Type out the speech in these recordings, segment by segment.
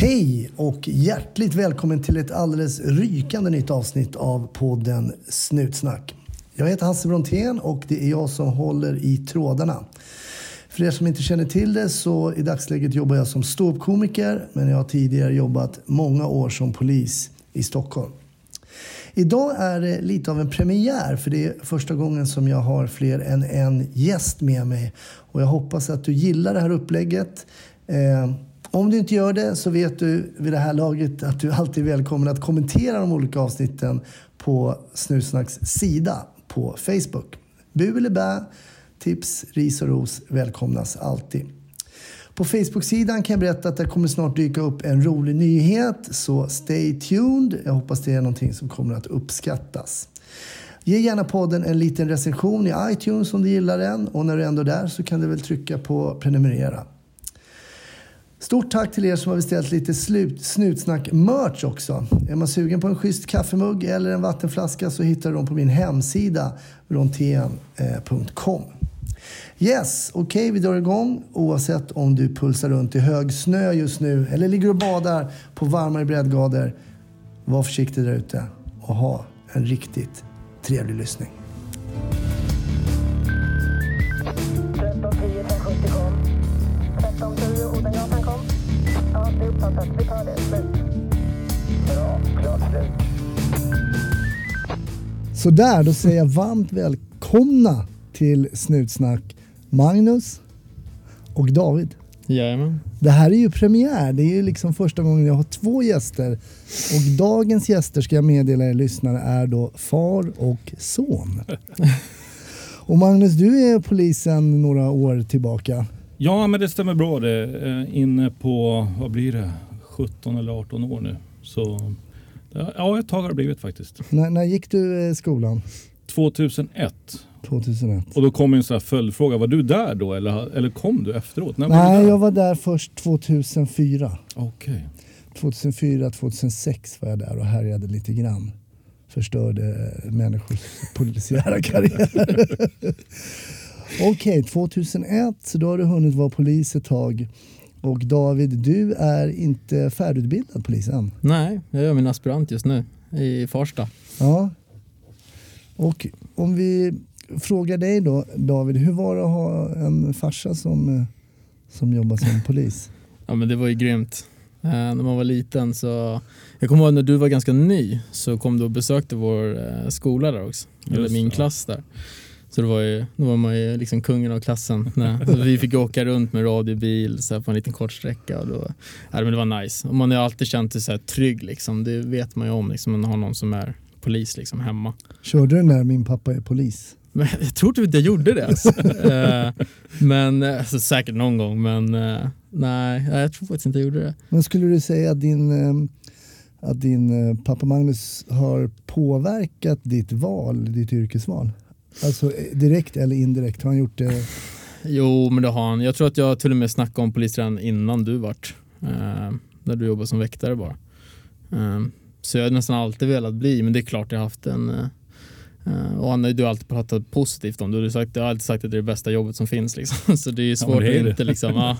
Hej och hjärtligt välkommen till ett alldeles rykande nytt avsnitt av podden Snutsnack. Jag heter Hasse Brontén och det är jag som håller i trådarna. För er som inte känner till det så i dagsläget jobbar jag som ståuppkomiker men jag har tidigare jobbat många år som polis i Stockholm. Idag är det lite av en premiär för det är första gången som jag har fler än en gäst med mig. Och jag hoppas att du gillar det här upplägget. Eh, om du inte gör det så vet du vid det här laget att du alltid är välkommen att kommentera de olika avsnitten på Snusnacks sida på Facebook. Bu eller bä, tips, ris och ros välkomnas alltid. På Facebook-sidan kan jag berätta att det kommer snart dyka upp en rolig nyhet, så stay tuned. Jag hoppas det är någonting som kommer att uppskattas. Ge gärna podden en liten recension i iTunes om du gillar den och när du är ändå där så kan du väl trycka på prenumerera. Stort tack till er som har beställt lite slut, Snutsnack-merch också. Är man sugen på en schysst kaffemugg eller en vattenflaska så hittar du dem på min hemsida brontén.com. Eh, yes, okej okay, vi drar igång oavsett om du pulsar runt i hög snö just nu eller ligger och badar på varmare breddgrader. Var försiktig där ute och ha en riktigt trevlig lyssning. Uppfattat. Vi tar det. Slut. Bra. Klart slut. Sådär, då säger jag varmt välkomna till Snutsnack Magnus och David. Jajamän. Det här är ju premiär. Det är ju liksom första gången jag har två gäster. Och dagens gäster ska jag meddela er lyssnare är då far och son. och Magnus, du är polisen några år tillbaka. Ja, men det stämmer bra det. Eh, inne på, vad blir det, 17 eller 18 år nu. Så ja, ett tag har det blivit faktiskt. När, när gick du skolan? 2001. 2001. Och då kom en sån här följdfråga. Var du där då eller, eller kom du efteråt? När Nej, var jag var där först 2004. Okej. Okay. 2004, 2006 var jag där och härjade lite grann. Förstörde människors polisiära karriär. Okej, okay, 2001 så då har du hunnit vara polis ett tag. Och David, du är inte färdigutbildad polis än? Nej, jag gör min aspirant just nu i Farsta. Ja. Och om vi frågar dig då David, hur var det att ha en farsa som, som jobbar som polis? Ja men det var ju grymt. Eh, när man var liten så, jag kommer ihåg när du var ganska ny så kom du och besökte vår eh, skola där också, Just eller min klass där. Så då var, ju, då var man ju liksom kungen av klassen. vi fick åka runt med radiobil så på en liten kort sträcka. Och då, ja, men det var nice. Och man har alltid känt sig så här trygg. Liksom. Det vet man ju om, liksom, man har någon som är polis liksom, hemma. Körde du den där Min pappa är polis? Men jag tror typ inte jag gjorde det. Alltså. Eh, men alltså, säkert någon gång, men uh, nej, jag tror faktiskt inte jag gjorde det. Men skulle du säga att din, att din pappa Magnus har påverkat ditt val, ditt yrkesval? Alltså direkt eller indirekt, har han gjort det? Jo, men det har han. Jag tror att jag till och med snackade om polis redan innan du vart. när du jobbade som väktare bara. så jag har nästan alltid velat bli, men det är klart jag har haft en Uh, och han har ju alltid pratat positivt om. Du har, sagt, du har alltid sagt att det är det bästa jobbet som finns. Liksom. Så det är ju svårt ja, är att inte, liksom, ja,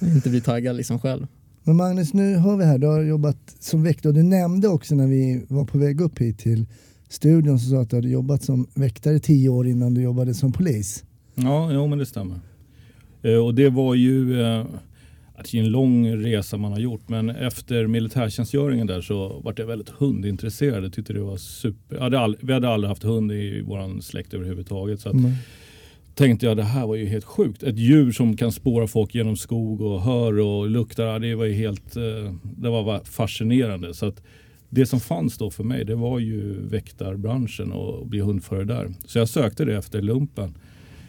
inte bli taggad liksom själv. Men Magnus, nu hör vi här, du har jobbat som väktare du nämnde också när vi var på väg upp hit till studion så sa att du hade jobbat som väktare tio år innan du jobbade som polis. Ja, jo, men det stämmer. Uh, och det var ju uh, det är en lång resa man har gjort men efter militärtjänstgöringen där så vart jag väldigt hundintresserad. Jag tyckte det var super. Hade all, vi hade aldrig haft hund i vår släkt överhuvudtaget. Så mm. tänkte jag det här var ju helt sjukt. Ett djur som kan spåra folk genom skog och hör och luktar. Det var ju helt eh, det var fascinerande. Så att, det som fanns då för mig det var ju väktarbranschen och bli hundförare där. Så jag sökte det efter lumpen.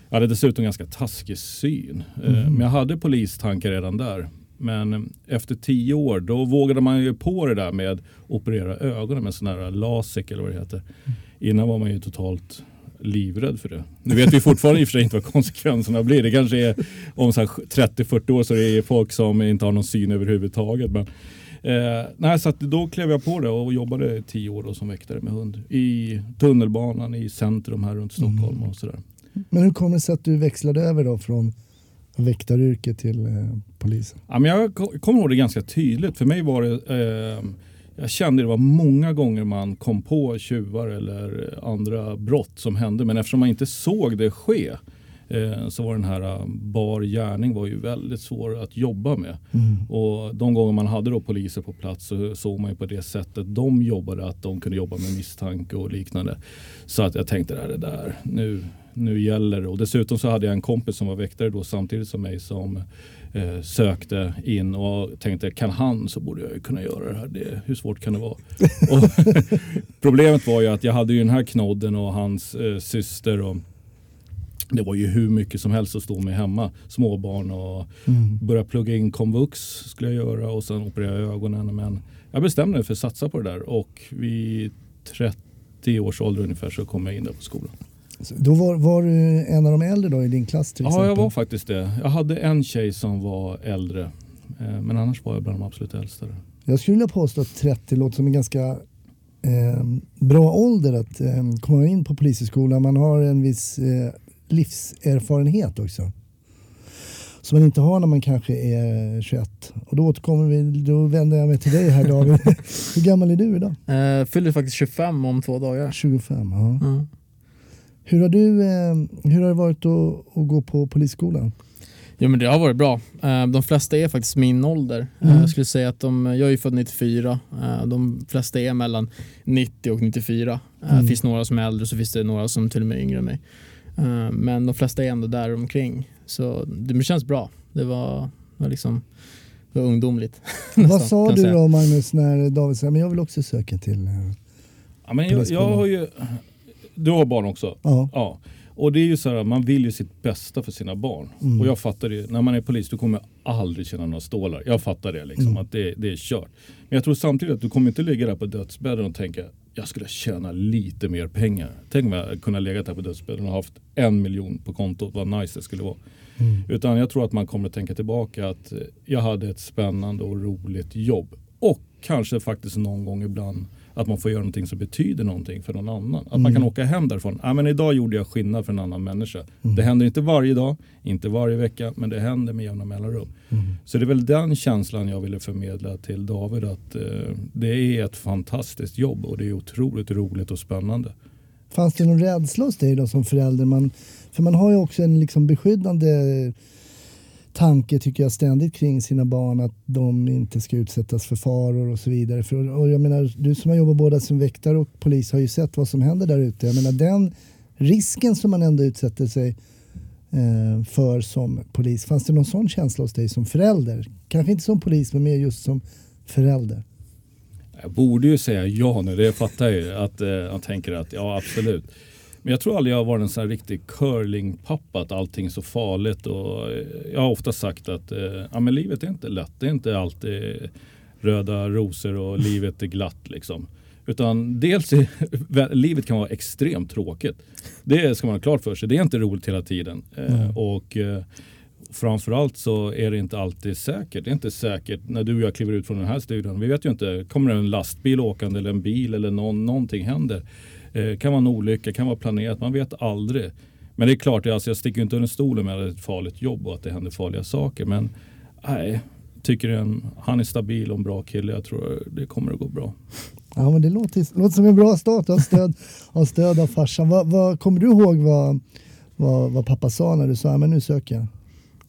Jag hade dessutom ganska taskig syn. Mm. Men jag hade polistankar redan där. Men efter tio år då vågade man ju på det där med att operera ögonen med sån här LASIK eller vad det heter. Mm. Innan var man ju totalt livrädd för det. Nu vet vi fortfarande i och för sig inte vad konsekvenserna blir. Det kanske är om 30-40 år så är det folk som inte har någon syn överhuvudtaget. Men, eh, nej, så då klev jag på det och jobbade tio år som väktare med hund i tunnelbanan i centrum här runt Stockholm mm. och sådär. Men hur kommer det sig att du växlade över då från väktaryrket till eh, polisen? Ja, men jag kommer ihåg det ganska tydligt. För mig var det eh, jag kände det var många gånger man kom på tjuvar eller andra brott som hände. Men eftersom man inte såg det ske så var den här uh, bar gärning var ju väldigt svår att jobba med. Mm. Och de gånger man hade då poliser på plats så såg man ju på det sättet de jobbade att de kunde jobba med misstanke och liknande. Så att jag tänkte det där, nu, nu gäller det. Och dessutom så hade jag en kompis som var väktare då samtidigt som mig som eh, sökte in och tänkte kan han så borde jag ju kunna göra det här. Det, hur svårt kan det vara? och, problemet var ju att jag hade ju den här knodden och hans eh, syster och det var ju hur mycket som helst att stå med hemma. Småbarn och mm. börja plugga in komvux skulle jag göra och sen operera ögonen. Men jag bestämde mig för att satsa på det där och vid 30 års ålder ungefär så kom jag in där på skolan. Då var, var, du en av de äldre då i din klass till exempel? Ja, jag var faktiskt det. Jag hade en tjej som var äldre. Eh, men annars var jag bland de absolut äldsta. Jag skulle vilja påstå att 30 låter som en ganska eh, bra ålder att eh, komma in på polishögskolan. Man har en viss eh, livserfarenhet också. Som man inte har när man kanske är 21. Och då återkommer vi, då vänder jag mig till dig här David. Hur gammal är du idag? Jag fyller faktiskt 25 om två dagar. 25, ja. Mm. Hur har, du, eh, hur har det varit att, att gå på polisskolan? Jo men det har varit bra. Eh, de flesta är faktiskt min ålder. Mm. Jag skulle säga att de, jag är född 94. De flesta är mellan 90 och 94. Mm. Det finns några som är äldre så finns det några som till och med är yngre än mig. Men de flesta är ändå där omkring. Så det känns bra. Det var, var liksom det var ungdomligt. Vad sa du då Magnus när David sa men jag vill också söka till ja, men jag, jag har ju du har barn också? Ja. ja. Och det är ju så här, man vill ju sitt bästa för sina barn. Mm. Och jag fattar det, när man är polis du kommer aldrig känna några stålar. Jag fattar det liksom, mm. att det, det är kört. Men jag tror samtidigt att du kommer inte ligga där på dödsbädden och tänka jag skulle tjäna lite mer pengar. Tänk om jag kunde lägga där på dödsbädden och haft en miljon på kontot, vad nice det skulle vara. Mm. Utan jag tror att man kommer tänka tillbaka att jag hade ett spännande och roligt jobb. Och kanske faktiskt någon gång ibland att man får göra någonting som betyder någonting för någon annan. Att mm. man kan åka hem därifrån. Ah, men idag gjorde jag skillnad för en annan människa. Mm. Det händer inte varje dag, inte varje vecka, men det händer med jämna mellanrum. Mm. Så det är väl den känslan jag ville förmedla till David att eh, det är ett fantastiskt jobb och det är otroligt roligt och spännande. Fanns det någon rädsla hos dig då som förälder? Man, för man har ju också en liksom beskyddande tanke tycker jag ständigt kring sina barn att de inte ska utsättas för faror och så vidare. För, och jag menar, du som har jobbat både som väktare och polis har ju sett vad som händer där ute. Jag menar den risken som man ändå utsätter sig eh, för som polis. Fanns det någon sån känsla hos dig som förälder? Kanske inte som polis men mer just som förälder. Jag borde ju säga ja nu, det fattar jag ju. Att, eh, jag tänker att ja absolut. Men jag tror aldrig jag har varit en sån här riktig curlingpappa att allting är så farligt. Och eh, jag har ofta sagt att eh, ja, men livet är inte lätt. Det är inte alltid röda rosor och livet är glatt liksom. Utan dels är, livet kan vara extremt tråkigt. Det ska man ha klart för sig. Det är inte roligt hela tiden. Eh, och framförallt så är det inte alltid säkert. Det är inte säkert när du och jag kliver ut från den här studion. Vi vet ju inte, kommer det en lastbil åkande eller en bil eller någon, någonting händer. Eh, kan vara en olycka, kan vara planerat, man vet aldrig. Men det är klart, alltså, jag sticker inte under stolen med ett farligt jobb och att det händer farliga saker. Men nej, tycker en, han är stabil och en bra kille. Jag tror det kommer att gå bra. Ja, men det låter, låter som en bra start av stöd, av, stöd av farsan. Vad, vad, kommer du ihåg vad, vad, vad pappa sa när du sa att nu söker jag?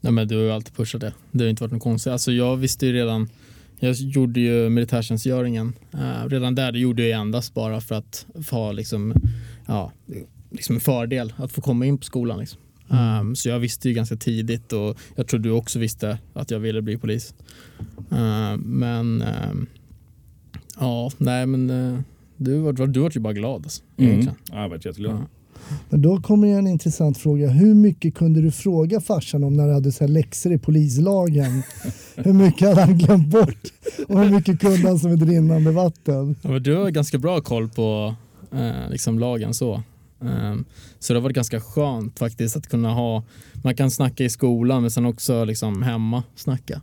Nej, men du har ju alltid pushat det. Det har inte varit något konstigt. Alltså, jag visste ju redan jag gjorde ju militärtjänstgöringen. Uh, redan där det gjorde jag endast bara för att få liksom, ja, liksom en fördel att få komma in på skolan. Liksom. Mm. Um, så jag visste ju ganska tidigt och jag tror du också visste att jag ville bli polis. Uh, men uh, ja, nej men uh, du var, du var ju bara glad. Alltså, mm. Ja, jag var jätteglad. Men då kommer en intressant fråga. Hur mycket kunde du fråga farsan om när du hade så här läxor i polislagen? hur mycket hade han glömt bort? Och hur mycket kunde han som ett rinnande vatten? Ja, du har ganska bra koll på eh, liksom lagen så. Um, så det varit ganska skönt faktiskt att kunna ha, man kan snacka i skolan men sen också liksom hemma snacka.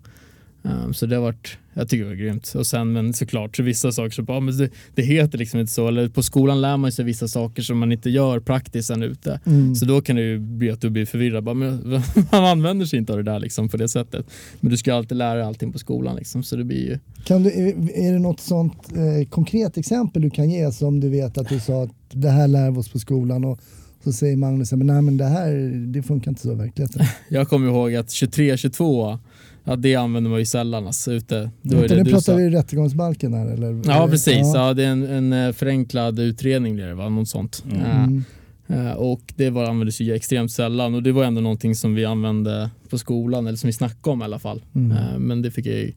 Um, så det har varit, jag tycker det var grymt. Och sen men såklart så vissa saker så bara, men det, det heter liksom inte så. Eller på skolan lär man sig vissa saker som man inte gör praktiskt sen ute. Mm. Så då kan det ju bli att du blir förvirrad. Bara, men, man använder sig inte av det där liksom på det sättet. Men du ska alltid lära dig allting på skolan liksom. Så det blir ju... Kan du, är det något sånt eh, konkret exempel du kan ge som du vet att du sa att det här lär vi oss på skolan och så säger Magnus men nej men det här det funkar inte så i verkligheten. Jag kommer ihåg att 23-22 Ja, det använder man ju sällan alltså, ute. Det var nu du pratar vi rättegångsbalken här eller? Ja precis, Ja. ja. det är en, en eh, förenklad utredning blir det va, något sånt. Mm. Eh, och det var, användes ju extremt sällan och det var ändå någonting som vi använde på skolan eller som vi snackade om i alla fall. Mm. Eh, men det fick jag ju,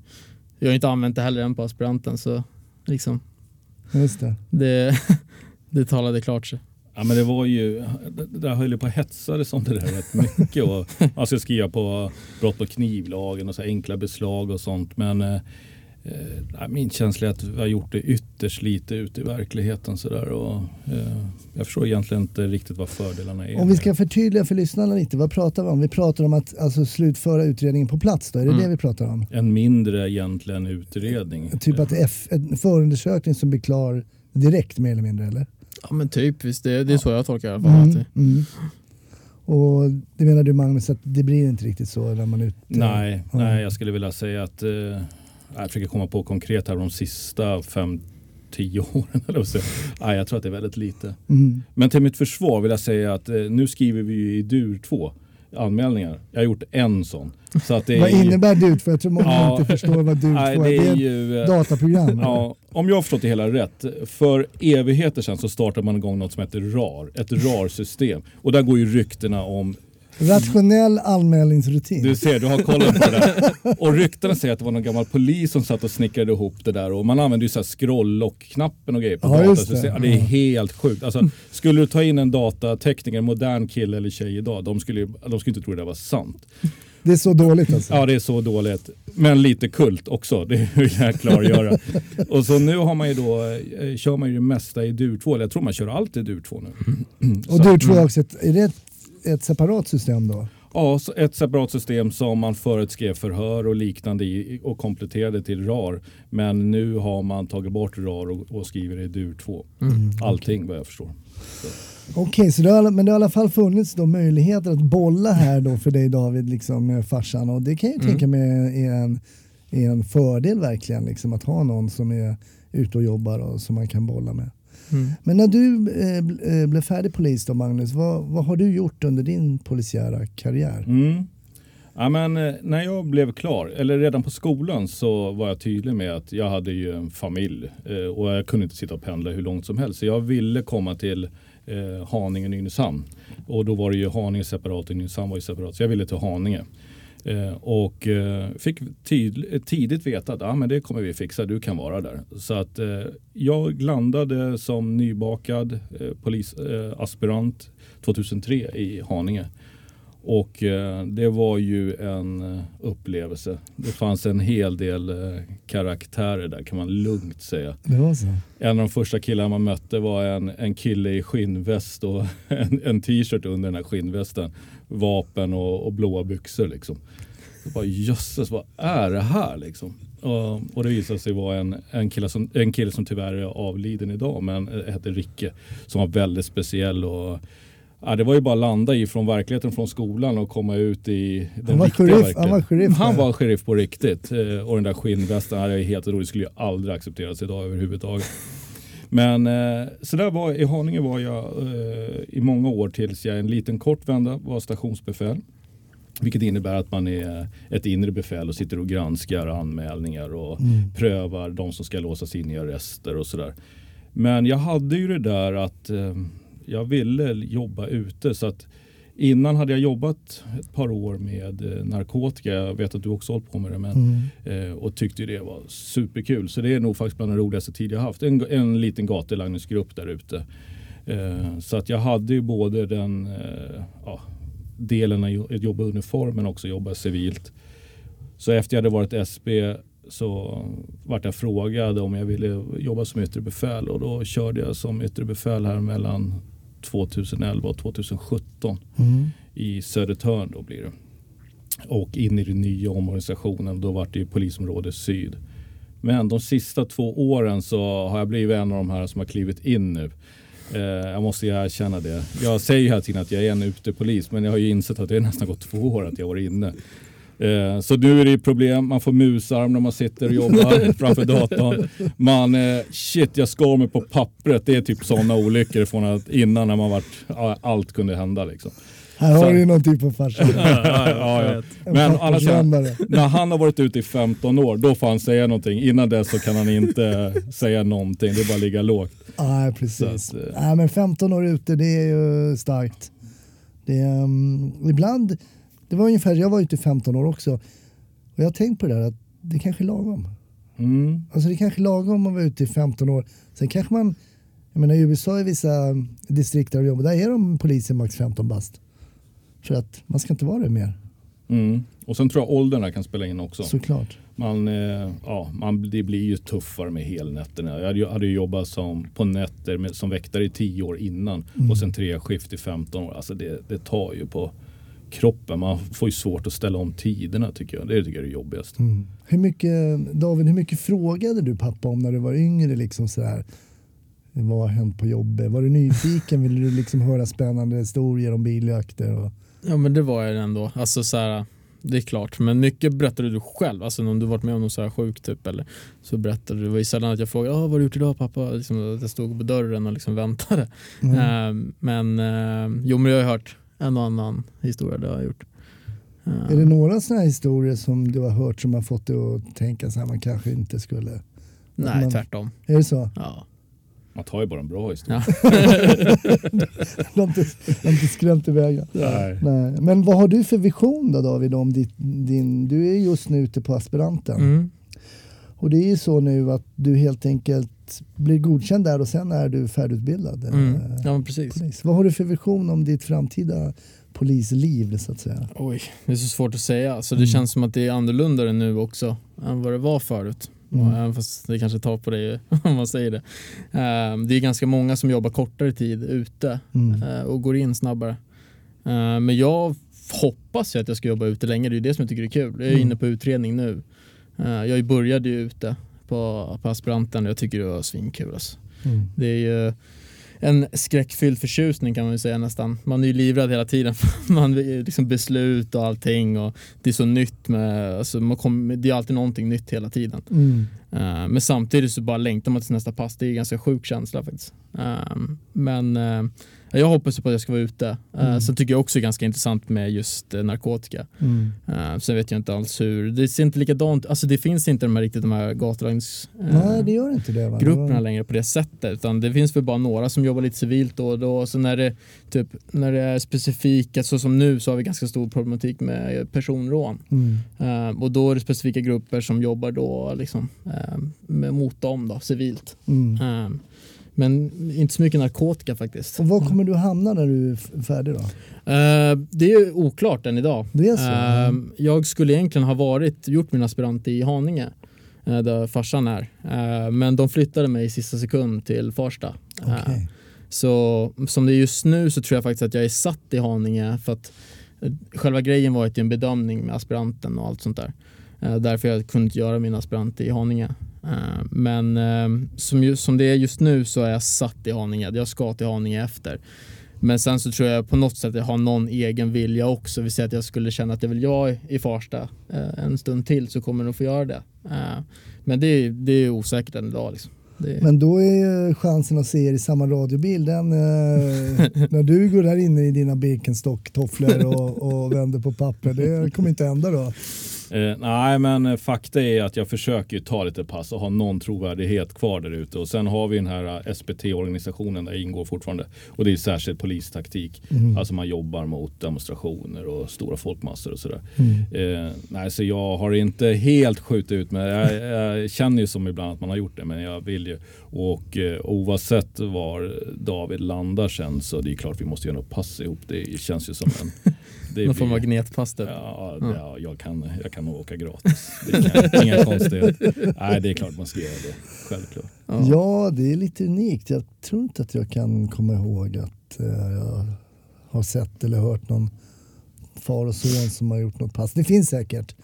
jag har inte använt det heller än på aspiranten så liksom Just det. det, det talade klart sig. Ja, men det var ju, där höll ju på att hetsa det som det där rätt mycket. Och man ska skriva på brott på knivlagen och så enkla beslag och sånt. Men eh, eh, min känsla är att vi har gjort det ytterst lite ute i verkligheten. Så där, och, eh, jag förstår egentligen inte riktigt vad fördelarna är. Om vi ska förtydliga för lyssnarna lite, vad pratar vi om? Vi pratar om att alltså, slutföra utredningen på plats då, är det Mm. det vi pratar om? En mindre egentligen utredning. Typ att F, en förundersökning som blir klar direkt mer eller mindre eller? Ja men typ, visst, det, det är så jag tolkar det i alla fall. Mm, mm. Och det menar du Magnus att det blir inte riktigt så när man är ute? Nej, Ja. nej, jag skulle vilja säga att eh, jag försöker komma på konkret här de sista fem, tio åren. Eller jag. Nej, jag tror att det är väldigt lite. Mm. Men till mitt försvar vill jag säga att eh, nu skriver vi ju i dur två anmälningar. Jag har gjort en sån. Så att Vad ju- innebär DUT? För jag tror många Ja. inte förstår vad DUT Nej, är. det är ju... ett eh, dataprogram. Ja, om jag har förstått det hela rätt. För evigheter sedan så startade man igång något som heter RAR. Ett RAR-system. Och där går ju ryktena om Rationell anmälningsrutin. Du ser, du har kollat på det där. Och ryktena säger att det var någon gammal polis som satt och snickrade ihop det där. Och man använder ju så här scroll-lock-knappen och grejer på Ja, datasystem. det. Ja, det är helt sjukt. Alltså, skulle du ta in en datatekniker, en modern kille eller tjej idag, de skulle, de skulle inte tro det där var sant. Det är så dåligt alltså. Ja, det är så dåligt. Men lite kult också, det vill jag klargöra. och så nu har man ju då, eh, kör man ju det mesta i dur 2. Eller jag tror man kör allt i dur 2 nu. Och Så- DUT 2 är också är det ett, ett separat system då? Ja, så ett separat system som man förut skrev förhör och liknande i och kompletterade till RAR. Men nu har man tagit bort RAR och, och skriver i DUR 2. Allting vad jag förstår. Okej, så det har, men det har i alla fall funnits då möjligheter att bolla här då för dig David, liksom med farsan. Och det kan jag ju tänka mig är en, är en fördel verkligen, liksom, att ha någon som är ute och jobbar och som man kan bolla med. Mm. Men när du eh, eh, blev färdig polis då Magnus, vad, vad har du gjort under din polisiära karriär? Mm. Ja, men, eh, när jag blev klar, eller redan på skolan så var jag tydlig med att jag hade ju en familj eh, och jag kunde inte sitta och pendla hur långt som helst. Så jag ville komma till eh, Haninge och Nynäshamn. Och då var det ju Haninge separat och Nynäshamn var ju separat. Så jag ville till Haninge. Eh, och eh, fick tydl- tidigt veta att ah, men det kommer vi fixa, du kan vara där. Så att eh, jag landade som nybakad eh, polisaspirant eh, aspirant 2003 i Haninge. Och eh, det var ju en eh, upplevelse. Det fanns en hel del eh, karaktärer där kan man lugnt säga. Det var så? En av de första killarna man mötte var en, en kille i skinnväst och en, en t-shirt under den här skinnvästen. Vapen och, och blåa byxor liksom. Så bara jösses vad är det här liksom? Och, och det visade sig vara en, en, kille som, en kille som tyvärr är avliden idag men hette Ricke. Som var väldigt speciell och Ja, det var ju bara att landa i från verkligheten från skolan och komma ut i den Han var riktiga sheriff- verkligheten. han var sheriff Han var sheriff på riktigt. Eh, Och den där skinnvästen här är helt roligt. skulle ju aldrig accepteras idag överhuvudtaget. Men eh, så där var, i Haninge var jag eh, i många år tills jag en liten kort vända var stationsbefäl. Vilket innebär att man är ett inre befäl och sitter och granskar anmälningar och Mm. prövar de som ska låsas in i arrester och sådär. Men jag hade ju det där att eh, jag ville jobba ute så att innan hade jag jobbat ett par år med eh, narkotika. Jag vet att du också hållit på med det. Men, Mm. eh, och tyckte det var superkul. Så det är nog faktiskt bland de roligaste tid jag haft. En, en liten gatulangningsgrupp där ute. Eh, så att jag hade ju både den ja, delen att jobba i uniform men också jobba civilt. Så efter jag hade varit SB så vart jag frågad om jag ville jobba som yttre befäl och då körde jag som yttre befäl här mellan 2011 och 2017 Mm. i Södertörn då blir det. och in i den nya omorganisationen. Då var det ju polisområde syd. Men de sista två åren så har jag blivit en av de här som har klivit in nu. Eh, jag måste erkänna det. Jag säger ju hela tiden att jag är en utepolis men jag har ju insett att det nästan gått två år att jag varit inne. Eh, så nu är det problem, man får musarm när man sitter och jobbar framför datorn. Man, eh, shit jag skar mig på pappret. Det är typ sådana olyckor från att innan när man varit, allt kunde hända liksom. Här har du ju någonting på farsan. ja, ja, ja. Men annars, när han har varit ute i 15 år, då får han säga någonting. Innan dess så kan han inte säga någonting, det är bara att ligga lågt. Nej, precis. Att, äh... Nej, men 15 år ute, det är ju starkt. Det är, um, ibland, det var ungefär, jag var ute i 15 år också. Och jag har tänkt på det där att det kanske är lagom. Mm. Alltså det kanske är lagom om man var ute i 15 år. Sen kanske man, jag menar i USA i vissa distrikt där de jobbar, där är de poliser max 15 bast. För att man ska inte vara det mer. Mm. Och sen tror jag åldern kan spela in också. Såklart. Man, eh, ja, man, det blir ju tuffare med helnätterna. Jag hade, hade jobbat som, på nätter med, som väktare i tio år innan mm. och sen tre skift i 15 år. Alltså det, det tar ju på kroppen. Man får ju svårt att ställa om tiderna tycker jag. Det tycker jag är det jobbigaste. Mm. Hur mycket, David, hur mycket frågade du pappa om när du var yngre? Liksom så här? Vad har hänt på jobbet? Var du nyfiken? Ville du liksom höra spännande historier om biljakter? Och... Ja men det var jag ändå. Alltså så här, det är klart. Men mycket berättade du själv. Alltså om du varit med om något så här sjukt typ. Eller så berättade du. Det var ju sällan att jag frågade ah, vad har du gjort idag pappa? Liksom, att jag stod på dörren och liksom väntade. Mm. Uh, men uh, jo men jag har hört en och annan historia det har jag gjort. Uh, är det några sådana här historier som du har hört som har fått dig att tänka så här man kanske inte skulle? Nej man, tvärtom. Är det så? Ja. Man tar ju bara en bra historia. Ja. du, har inte, inte skrämt iväg. Nej. Nej. Men vad har du för vision då David? Om ditt, din, du är just nu ute på aspiranten. Mm. Och det är ju så nu att du helt enkelt blir godkänd där och sen är du färdigutbildad. Mm. Eh, ja, precis. Polis. Vad har du för vision om ditt framtida polisliv så att säga? Oj, det är så svårt att säga. Så det mm. känns som att det är annorlunda nu också än vad det var förut. Mm. Även fast det kanske tar på dig om man säger det. Ehm, det är ganska många som jobbar kortare tid ute mm. Eh, och går in snabbare. Ehm, men jag hoppas ju att jag ska jobba ute länge. Det är det som jag tycker är kul. Jag är mm. inne på utredning nu. Ehm, jag började ju ute på, på aspiranten och jag tycker det var svinkul. Alltså. Mm. Det är ju en skräckfylld förtjusning kan man ju säga nästan. Man är ju livrädd hela tiden. man liksom beslut och allting och det är så nytt med, alltså man kommer, det är alltid någonting nytt hela tiden. Mm. Uh, men samtidigt så bara längtar man till nästa pass. Det är en ganska sjuk känsla faktiskt. Uh, men uh, jag hoppas på att jag ska vara ute. Eh, mm. Sen tycker jag också det är ganska intressant med just eh, narkotika. Mm. Uh, sen vet jag inte alls hur, det ser inte likadant, alltså det finns inte de här riktigt de här gatulangningsgrupperna uh, längre på det sättet. Utan det finns väl bara några som jobbar lite civilt då och då. Så när det, typ, när det är specifika, så som nu så har vi ganska stor problematik med personrån. Mm. Och då är det specifika grupper som jobbar då liksom, mot dem då, civilt. Mm. Men inte så mycket narkotika faktiskt. Och var kommer du hamna när du är färdig då? Uh, det är oklart än idag. Det är så? Uh, jag skulle egentligen ha varit, gjort min aspirant i Haninge uh, där farsan är. men de flyttade mig i sista sekund till Farsta. Okay. så som det är just nu så tror jag faktiskt att jag är satt i Haninge för att själva grejen var att en bedömning med aspiranten och allt sånt där. därför jag kunde inte göra min aspirant i Haninge. Eh, men eh, som, som det är just nu så är jag satt i Haninge. Jag ska till Haninge efter. Men sen så tror jag på något sätt att jag har någon egen vilja också. Vi säger att jag skulle känna att jag vill jag i Farsta eh, en stund till så kommer jag nog få göra det. Men det är, det är osäkert än idag. Liksom. Det... Men då är chansen att se er i samma radiobil den när du går där inne i dina Birkenstock-tofflor och, och vänder på papper. Det kommer inte hända då. Eh, nej, men eh, fakta är att jag försöker ta lite pass och ha någon trovärdighet kvar där ute. Och sen har vi den här eh, SPT-organisationen där jag ingår fortfarande. Och det är särskild polistaktik. Mm. Alltså man jobbar mot demonstrationer och stora folkmassor och sådär. Mm. Eh, nej, så jag har inte helt skjutit ut mig. Jag, jag, känner ju som ibland att man har gjort det, men jag vill ju. Och eh, oavsett var David landar sen så det är klart vi måste göra något pass ihop. Det känns ju som en Någon form av magnetpass typ. Ja, ja, jag, kan, jag kan åka gratis. Det är inga, konstigheter. Nej, det är klart man ska göra det. Självklart. Ja. ja, det är lite unikt. Jag tror inte att jag kan komma ihåg att uh, jag har sett eller hört någon far och son som har gjort något pass. Det finns säkert.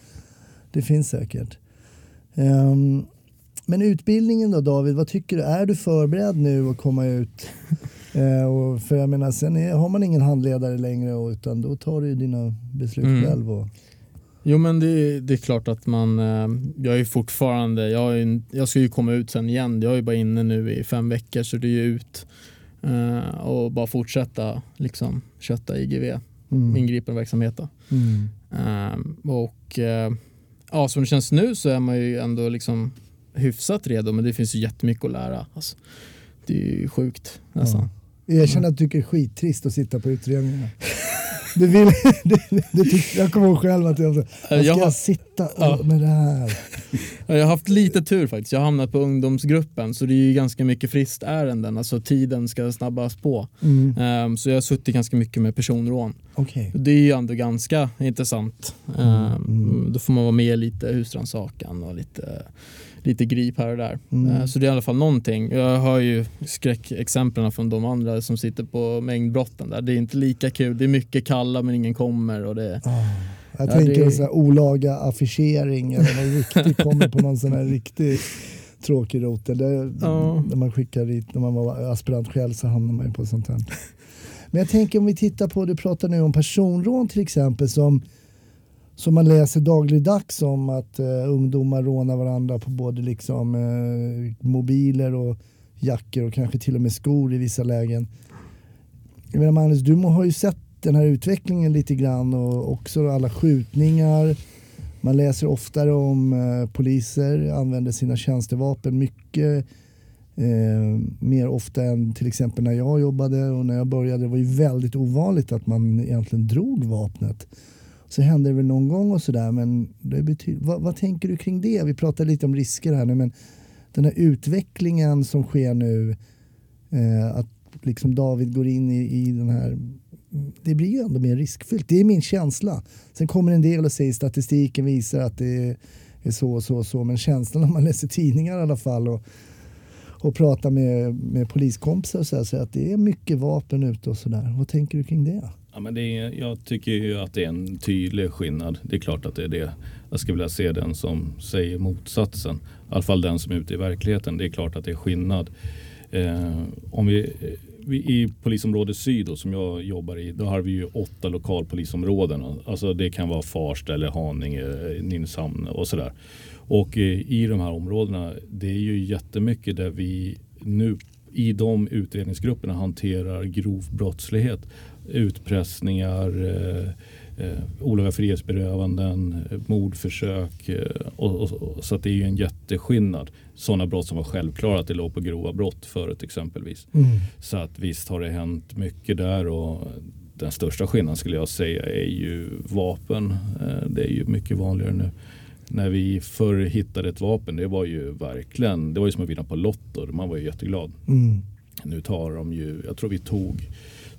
Det finns säkert. Um, men utbildningen då David, vad tycker du? Är du förberedd nu att komma ut? Och för jag menar, sen är, har man ingen handledare längre och, utan då tar du dina beslut mm. själv. Och... Jo men det, det, är klart att man, uh, jag är fortfarande, jag, är, jag ska ju komma ut sen igen. Jag är bara inne nu i fem veckor så det är ju ut uh, och bara fortsätta liksom kötta IGV, mm. ingripande verksamhet. Mm. och ja, som det känns nu så är man ju ändå liksom hyfsat redo men det finns ju jättemycket att lära. Alltså, det är ju sjukt nästan. Ja. Jag känner att du tycker det är skittrist att sitta på utredningarna. Du vill, det, det tyck, jag kommer ihåg själv att jag, jag ska jag sitta och, ja. med det här. Jag har haft lite tur faktiskt. Jag har hamnat på ungdomsgruppen så det är ju ganska mycket fristärenden. Alltså tiden ska snabbas på. Mm. Um, så jag har suttit ganska mycket med personrån. Okay. Det är ju ändå ganska intressant. Um, mm. Då får man vara med lite husrannsakan och lite lite grip här och där. Mm. Eh, så det är i alla fall någonting. Jag har ju skräckexemplen från de andra som sitter på mängdbrotten där. Det är inte lika kul. Det är mycket kalla men ingen kommer. Och det, oh. Jag ja, tänker det... så här, olaga affischering eller någon riktig, kommer på någon sån här riktig tråkig rotel. ja. När man skickar dit, när man var aspirant själv så hamnar man ju på sånt här. Men jag tänker om vi tittar på, du pratar nu om personrån till exempel som som man läser dagligdags om att eh, ungdomar rånar varandra på både liksom, eh, mobiler och jackor och kanske till och med skor i vissa lägen. Jag menar Magnus, du har ju sett den här utvecklingen lite grann och också alla skjutningar. Man läser oftare om eh, poliser använder sina tjänstevapen mycket eh, mer ofta än till exempel när jag jobbade och när jag började. Det var ju väldigt ovanligt att man egentligen drog vapnet så händer det väl någon gång och sådär. Men det betyder, vad, vad, tänker du kring det? Vi pratar lite om risker här nu, men den här utvecklingen som sker nu, eh, att liksom David går in i, i den här det blir ju ändå mer riskfyllt. Det är min känsla. Sen kommer en del och säger statistiken visar att det är så och så och så. Men känslan när man läser tidningar i alla fall och, och pratar med, med poliskompisar och så här, så att det är mycket vapen ute och sådär. Vad tänker du kring det? Ja, men det är, jag tycker ju att det är en tydlig skillnad. Det är klart att det är det. Jag skulle vilja se den som säger motsatsen. I alla fall den som är ute i verkligheten. Det är klart att det är skillnad. Eh, om vi, eh, vi, I polisområde syd då, som jag jobbar i, då har vi ju åtta lokalpolisområden. Alltså det kan vara Farsta eller Haninge, Nynäshamn och sådär. Och eh, i de här områdena, det är ju jättemycket där vi nu i de utredningsgrupperna hanterar grov brottslighet utpressningar, eh, eh, olaga frihetsberövanden, mordförsök. Eh, och, och, så det är ju en jätteskillnad. Sådana brott som var självklara att det låg på grova brott förut exempelvis. Mm. Så att visst har det hänt mycket där och den största skillnaden skulle jag säga är ju vapen. Eh, det är ju mycket vanligare nu. När vi förr hittade ett vapen, det var ju verkligen, det var ju som att vinna på Lotto. Man var ju jätteglad. Mm. Nu tar de ju, jag tror vi tog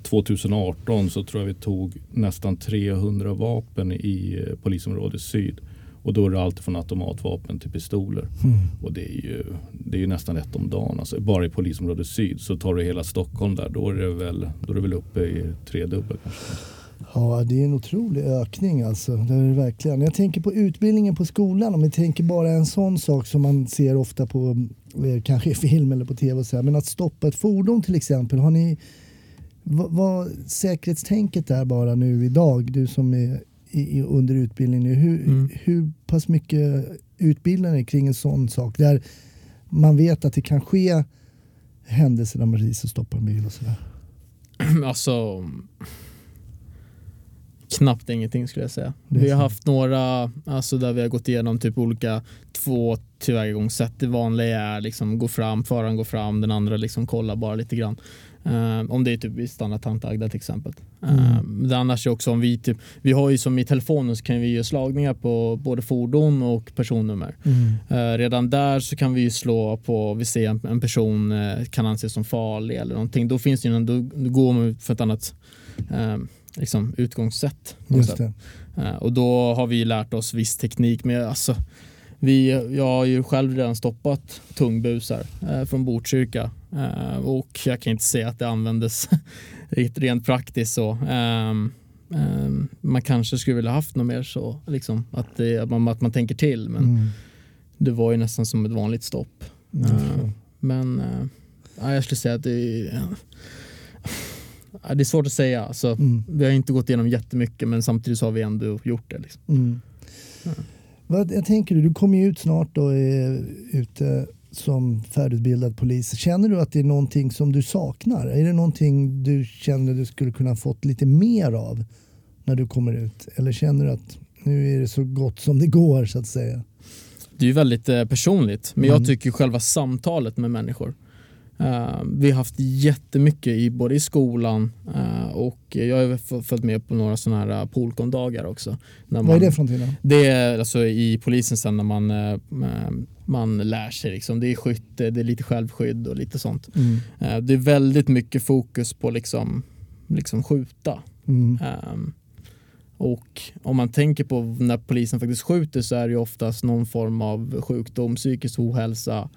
2018 så tror jag vi tog nästan 300 vapen i eh, polisområdet syd. Och då är det allt från automatvapen till pistoler. Mm. Och det är, ju, det är ju nästan ett om dagen. Alltså bara i polisområdet syd så tar du hela Stockholm där. Då är det väl, då är det väl uppe i tredubbelt Ja, det är en otrolig ökning alltså. Det är det verkligen. Jag tänker på utbildningen på skolan. Om vi tänker bara en sån sak som man ser ofta på eh, kanske i film eller på tv. Och så här. Men att stoppa ett fordon till exempel. Har ni vad, vad säkerhetstänket är bara nu idag, du som är i, under utbildning nu, hur, mm. hur pass mycket utbildar ni kring en sån sak? Där man vet att det kan ske händelser där man poliser stoppar en bil och sådär. Alltså knappt ingenting skulle jag säga. Vi har haft några alltså där vi har gått igenom typ olika två tillvägagångssätt. Det vanliga är liksom gå fram, föraren går fram, den andra liksom kollar bara lite grann. Uh, om det är typ standardtant Agda till exempel. Uh, mm. det annars är också om vi typ, vi har ju som i telefonen så kan vi göra slagningar på både fordon och personnummer. Mm. Uh, redan där så kan vi ju slå på, vi ser en, en person uh, kan anses som farlig eller någonting. Då finns det ju, då, då går man för ett annat liksom, utgångssätt. och då har vi lärt oss viss teknik med alltså vi, jag har ju själv redan stoppat tungbusar eh, från Botkyrka eh, och jag kan inte säga att det användes rent praktiskt så. Eh, man kanske skulle vilja haft något mer så, liksom, att, det, att, man, att man tänker till. Men Mm. det var ju nästan som ett vanligt stopp. Mm, men eh, ja, jag skulle säga att det det är svårt att säga. Alltså, Mm. Vi har inte gått igenom jättemycket men samtidigt så har vi ändå gjort det. Liksom. Vad, jag tänker, du kommer ju ut snart och är ute som färdigutbildad polis. Känner du att det är någonting som du saknar? Är det någonting du känner du skulle kunna fått lite mer av när du kommer ut? Eller känner du att nu är det så gott som det går så att säga? Det är ju väldigt eh, personligt men Mm. jag tycker själva samtalet med människor. Eh, vi har haft jättemycket i, både i skolan eh, och jag har följt med på några sådana här polkondagar också. När Vad är man- det för någonting då? Det är alltså i polisen sen när man, eh, man lär sig. Liksom. Det är skytte, det är lite självskydd och lite sånt. Mm. Eh, Det är väldigt mycket fokus på liksom, liksom skjuta. Mm. Och om man tänker på när polisen faktiskt skjuter så är det ju oftast någon form av sjukdom, psykisk ohälsa,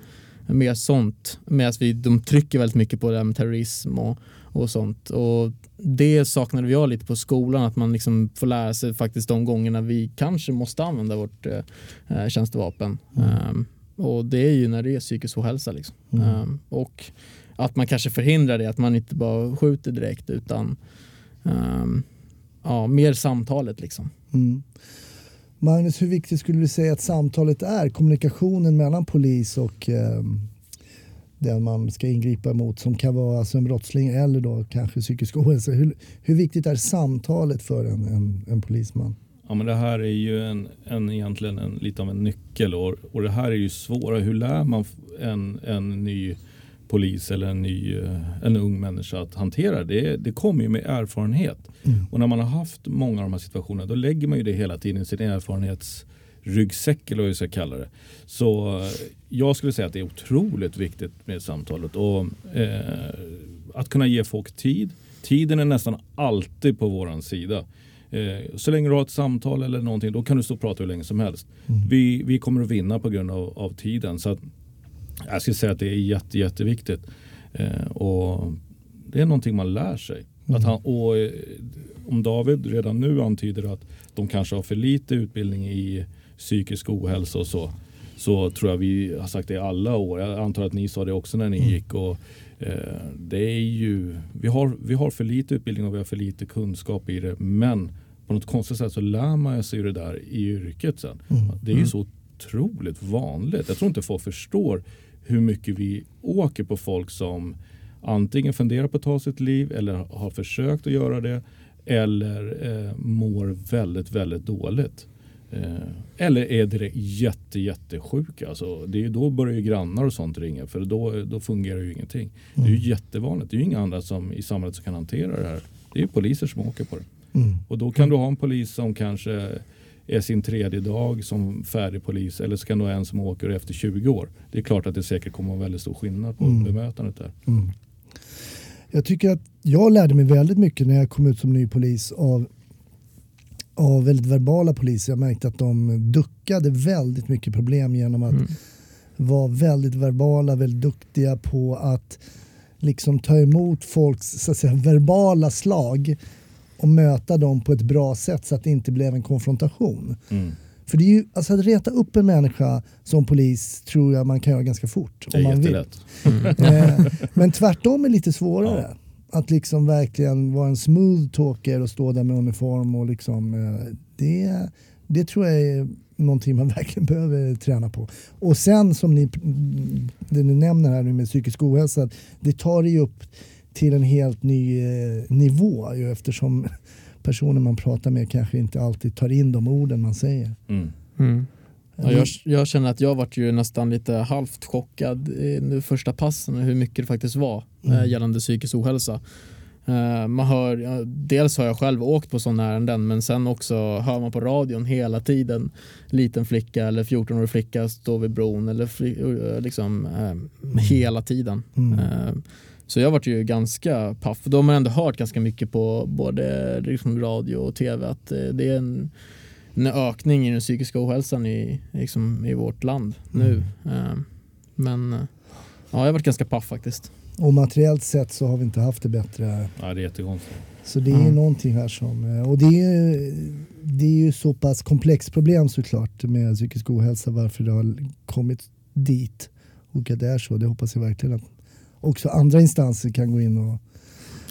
mer sånt. Medan vi, de trycker väldigt mycket på det här med terrorism och, och sånt. Och det saknade jag lite på skolan, att man liksom får lära sig faktiskt de gångerna vi kanske måste använda vårt eh, eh, tjänstevapen. Mm. Ehm, och det är ju när det är psykisk ohälsa. Liksom. Mm. Ehm, och att man kanske förhindrar det, att man inte bara skjuter direkt utan ehm, ja, mer samtalet liksom. Mm. Magnus, hur viktigt skulle du säga att samtalet är? Kommunikationen mellan polis och eh, den man ska ingripa mot som kan vara alltså en brottsling eller då kanske psykisk ohälsa. Hur, hur viktigt är samtalet för en, en, en polisman? Ja, men det här är ju en, en, egentligen en, lite av en nyckel och, och det här är ju svåra. Hur lär man en, en ny polis eller en, ny, eh, en ung människa att hantera det? Det kommer ju med erfarenhet. Mm. Och när man har haft många av de här situationerna då lägger man ju det hela tiden i sin erfarenhetsryggsäck eller vad vi ska kalla det. Så eh, jag skulle säga att det är otroligt viktigt med samtalet och eh, att kunna ge folk tid. Tiden är nästan alltid på våran sida. Eh, så länge du har ett samtal eller någonting då kan du stå och prata hur länge som helst. Mm. Vi, vi kommer att vinna på grund av, av tiden. Så att, jag skulle säga att det är jätte, jätteviktigt. Eh, och det är någonting man lär sig. Mm. Att han, och, eh, om David redan nu antyder att de kanske har för lite utbildning i psykisk ohälsa och så. Så tror jag vi har sagt det i alla år. Jag antar att ni sa det också när ni Mm. gick. Och, eh, det är ju, vi, har, vi har för lite utbildning och vi har för lite kunskap i det. Men på något konstigt sätt så lär man sig det där i yrket sen. Mm. Det är ju så otroligt vanligt. Jag tror inte folk förstår hur mycket vi åker på folk som antingen funderar på att ta sitt liv eller har försökt att göra det eller eh, mår väldigt, väldigt dåligt. Eh, eller är direkt jätte, jättesjuka. Alltså, det är då börjar ju grannar och sånt ringa för då, då fungerar ju ingenting. Det är ju jättevanligt. Det är ju inga andra som i samhället som kan hantera det här. Det är ju poliser som åker på det. Mm. Och då kan du ha en polis som kanske är sin tredje dag som färdig polis eller så kan du ha en som åker efter 20 år. Det är klart att det säkert kommer att vara väldigt stor skillnad på Mm. bemötandet där. Mm. Jag tycker att jag lärde mig väldigt mycket när jag kom ut som ny polis av, av väldigt verbala poliser. Jag märkte att de duckade väldigt mycket problem genom att Mm. vara väldigt verbala, väldigt duktiga på att liksom ta emot folks så att säga, verbala slag och möta dem på ett bra sätt så att det inte blev en konfrontation. Mm. För det är ju, alltså att reta upp en människa som polis tror jag man kan göra ganska fort. Det är om man vill. jättelätt. Mm. Eh, men tvärtom är lite svårare. Att liksom verkligen vara en smooth talker och stå där med uniform och liksom eh, det, det tror jag är någonting man verkligen behöver träna på. Och sen som ni, det ni nämner här nu med psykisk ohälsa, det tar det ju upp till en helt ny eh, nivå ju, eftersom personer man pratar med kanske inte alltid tar in de orden man säger. Mm. Mm. Ja, jag, jag känner att jag varit ju nästan lite halvt chockad i de första passen hur mycket det faktiskt var Mm. eh, gällande psykisk ohälsa. Eh, man hör, dels har jag själv åkt på sådana ärenden men sen också hör man på radion hela tiden liten flicka eller 14-årig flicka står vid bron eller fli, eh, liksom eh, hela tiden. Mm. Så jag varit ju ganska paff. Då har ändå hört ganska mycket på både liksom radio och tv att eh, det är en, en ökning i den psykiska ohälsan i, liksom, i vårt land nu. Eh, Men eh, ja, jag har varit ganska paff faktiskt. Och materiellt sett så har vi inte haft det bättre. Ja, det är jättekonstigt. Så det är mm. någonting här som, eh, och det är, det är ju så pass komplext problem såklart med psykisk ohälsa varför det har kommit dit och att det är så. Det hoppas jag verkligen att också andra instanser kan gå in och...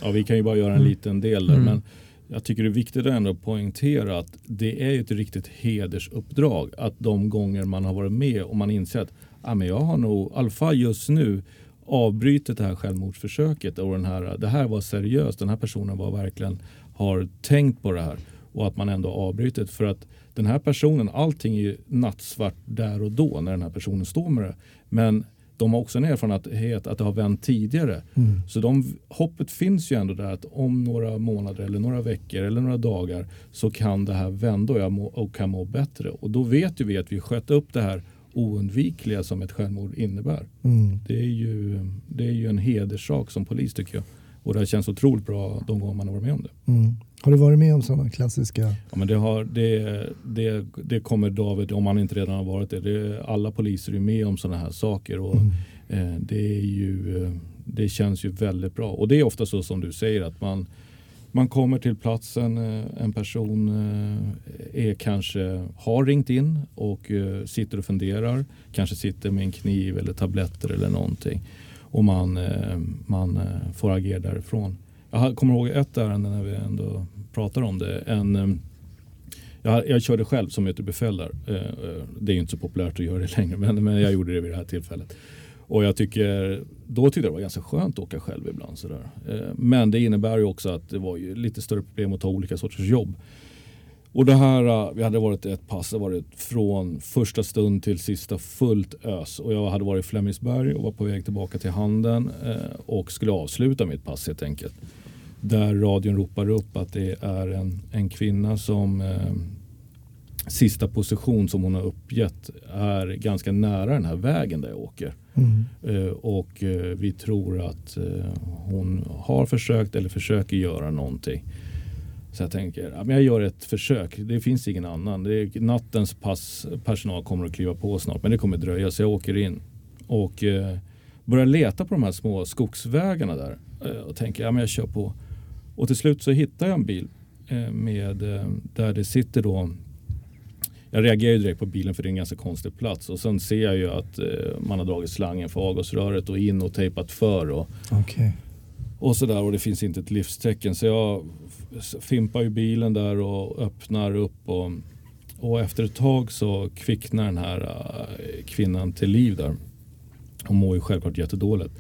Ja, vi kan ju bara göra en mm. liten del där. Mm. Men jag tycker det är viktigt ändå att poängtera att det är ett riktigt hedersuppdrag att de gånger man har varit med och man inser att ah, men jag har nog, i alla fall just nu, avbrutit det här självmordsförsöket och den här, det här var seriöst. Den här personen var verkligen har tänkt på det här och att man ändå avbryter för att den här personen, allting är ju nattsvart där och då när den här personen står med det. Men de har också en erfarenhet att det har vänt tidigare. Mm. Så de, hoppet finns ju ändå där att om några månader eller några veckor eller några dagar så kan det här vända och jag må, och kan må bättre. Och då vet ju vi att vi sköt upp det här oundvikliga som ett självmord innebär. Mm. Det, är ju, det är ju en hederssak som polis tycker jag. Och det känns otroligt bra de gånger man har varit med om det. Mm. Har du varit med om sådana klassiska? Ja, men det, har, det, det, det kommer David, om han inte redan har varit det. det alla poliser är med om sådana här saker. Och, mm. eh, det, är ju, det känns ju väldigt bra. Och det är ofta så som du säger att man, man kommer till platsen, eh, en person eh, är kanske har ringt in och eh, sitter och funderar. Kanske sitter med en kniv eller tabletter eller någonting. Och man, man får agera därifrån. Jag kommer ihåg ett ärende när vi ändå pratar om det. En, eh, jag, jag körde själv som ytterbefäl där. Eh, eh, det är inte så populärt att göra det längre men, men jag gjorde det vid det här tillfället. Och jag tycker, då tyckte jag det var ganska skönt att åka själv ibland. Sådär. Men det innebär ju också att det var ju lite större problem att ta olika sorters jobb. Och det här, eh, vi hade varit ett pass, det varit från första stund till sista fullt ös. Och jag hade varit i Flemingsberg och var på väg tillbaka till Handen eh, och skulle avsluta mitt pass helt enkelt. Där radion ropar upp att det är en, en kvinna som sista position som hon har uppgett är ganska nära den här vägen där jag åker. Mm. Uh, och uh, vi tror att uh, hon har försökt eller försöker göra någonting. Så jag tänker, ja, men jag gör ett försök. Det finns ingen annan. Det är, nattens pass, personal kommer att kliva på snart men det kommer dröja så jag åker in och börjar leta på de här små skogsvägarna där och tänker, ja men jag kör på. Och till slut så hittar jag en bil med, där det sitter då jag reagerar direkt på bilen för det är en ganska konstig plats och sen ser jag ju att eh, man har dragit slangen för avgasröret och in och tejpat för. Och, okay. och sådär och det finns inte ett livstecken så jag fimpar ju bilen där och öppnar upp och, och efter ett tag så kvicknar den här äh, kvinnan till liv där. Hon mår ju självklart jättedåligt.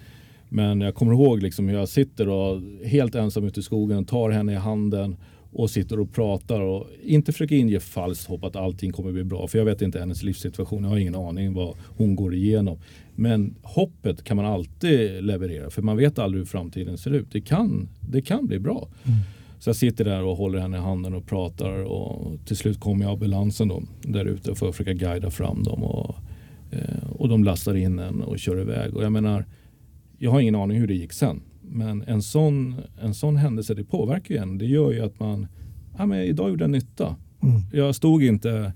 Men jag kommer ihåg liksom hur jag sitter och helt ensam ute i skogen, tar henne i handen och sitter och pratar och inte försöker inge falskt hopp att allting kommer bli bra. För jag vet inte hennes livssituation. Jag har ingen aning vad hon går igenom. Men hoppet kan man alltid leverera för man vet aldrig hur framtiden ser ut. Det kan, det kan bli bra. Mm. Så jag sitter där och håller henne i handen och pratar och till slut kommer ambulansen då, där ute för att försöka guida fram dem. Och, eh, och de lastar in en och kör iväg. Och jag menar, jag har ingen aning hur det gick sen. Men en sån, en sån händelse det påverkar ju en. Det gör ju att man, ja men idag gjorde jag nytta. Mm. Jag stod inte,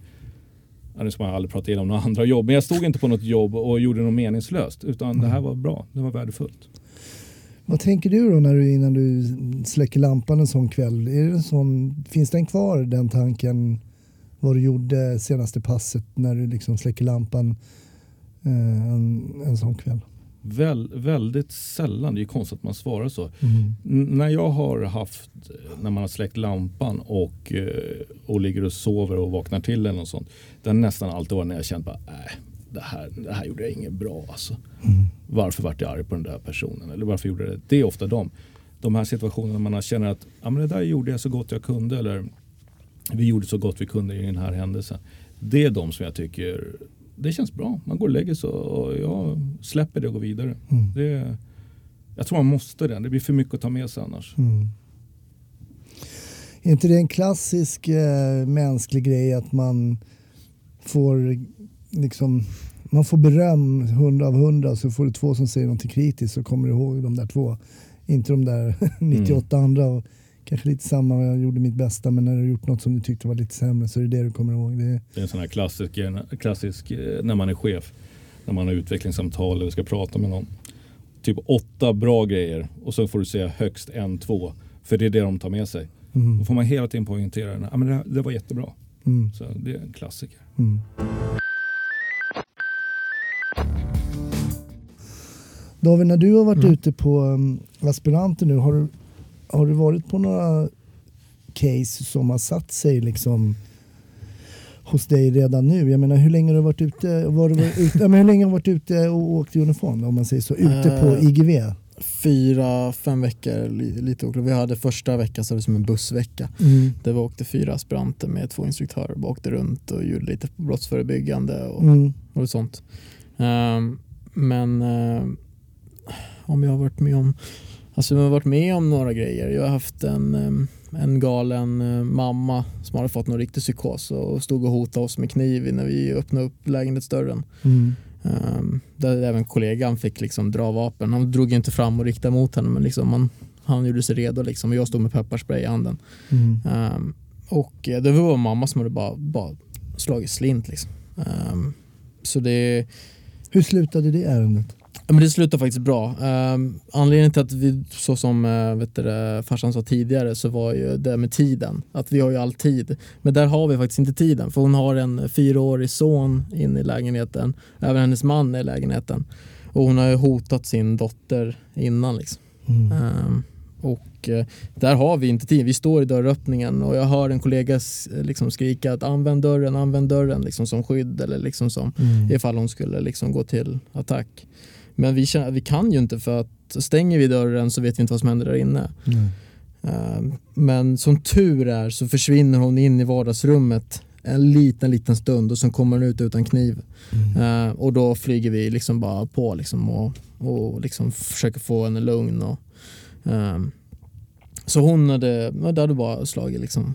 ja, nu ska man aldrig prata om några andra jobb, men jag stod inte på något jobb och gjorde något meningslöst. Utan mm. det här mm. var bra, det var värdefullt. Vad tänker du då när du, innan du släcker lampan en sån kväll? Är det en sån, finns den kvar den tanken vad du gjorde senaste passet när du liksom släcker lampan eh, en, en sån kväll? Väl, väldigt sällan, det är konstigt att man svarar så. Mm. När jag har haft, när man har släckt lampan och, eh, och ligger och sover och vaknar till eller något sånt. Det har nästan alltid varit när jag känt att äh, det, här, det här gjorde jag inget bra. Alltså. Mm. Varför vart jag arg på den där personen? Eller varför gjorde jag det? Det är ofta de. De här situationerna man känner att ja, men det där gjorde jag så gott jag kunde. Eller vi gjorde så gott vi kunde i den här händelsen. Det är de som jag tycker det känns bra. Man går och lägger sig och jag släpper det och går vidare. Mm. Det, jag tror man måste det. Det blir för mycket att ta med sig annars. Mm. Är inte det en klassisk eh, mänsklig grej att man får liksom man får beröm hundra av hundra så får du två som säger något kritiskt så kommer du ihåg de där två. Inte de där 98 mm. andra. Och kanske lite samma, jag gjorde mitt bästa men när du har gjort något som du tyckte var lite sämre så är det det du kommer ihåg. Det, det är en sån här klassisk, klassisk eh, när man är chef, när man har utvecklingssamtal eller ska prata med någon. Typ åtta bra grejer och så får du säga högst en, två För det är det de tar med sig. Mm. Då får man hela tiden poängtera. Ja, men det, det var jättebra. Mm. Så det är en klassiker. Mm. David, när du har varit Mm. ute på um, aspiranter nu, har du, har du varit på några case som har satt sig liksom hos dig redan nu? Jag menar hur länge har du varit ute, var du ute, ja, men hur länge har du varit ute och åkt i uniform om man säger så? Ute på Eh, IGV? Fyra, fem veckor, li- lite oklart. Vi hade första veckan så var det som en bussvecka. Mm. Där vi åkte fyra aspiranter med två instruktörer. Vi åkte runt och gjorde lite brottsförebyggande och, Mm. och sånt. Ehm, men eh, om jag har varit med om Alltså jag har varit med om några grejer. Jag har haft en, en galen eh, mamma som hade fått någon riktig psykos och stod och hotade oss med kniv när vi öppnade upp lägenhetsdörren. Mm. Um, där även kollegan fick liksom dra vapen. Han drog inte fram och riktade mot henne men liksom man, han gjorde sig redo liksom, och jag stod med pepparspray i handen. Mm. Um, och eh, det var mamma som hade bara, bara slagit slint. Liksom. Um, så det, Hur slutade det ärendet? Men det slutade faktiskt bra. Um, anledningen till att vi, så som uh, vet du, farsan sa tidigare, så var ju det med tiden. Att vi har ju all tid. Men där har vi faktiskt inte tiden. För hon har en fyraårig son inne i lägenheten. Även hennes man är i lägenheten. Och hon har ju hotat sin dotter innan. Liksom. Mm. Um, och eh, där har vi inte tid. Vi står i dörröppningen och jag hör en kollega liksom skrika att använd dörren, använd dörren liksom som skydd eller liksom som Mm. ifall hon skulle liksom gå till attack. Men vi, känner, vi kan ju inte för att stänger vi dörren så vet vi inte vad som händer där inne. Um, men som tur är så försvinner hon in i vardagsrummet en liten, liten stund och sen kommer hon ut utan kniv. Mm. Eh, och då flyger vi liksom bara på liksom och, och liksom försöker få henne lugn. Och, ehm, så hon hade, det hade bara slagit liksom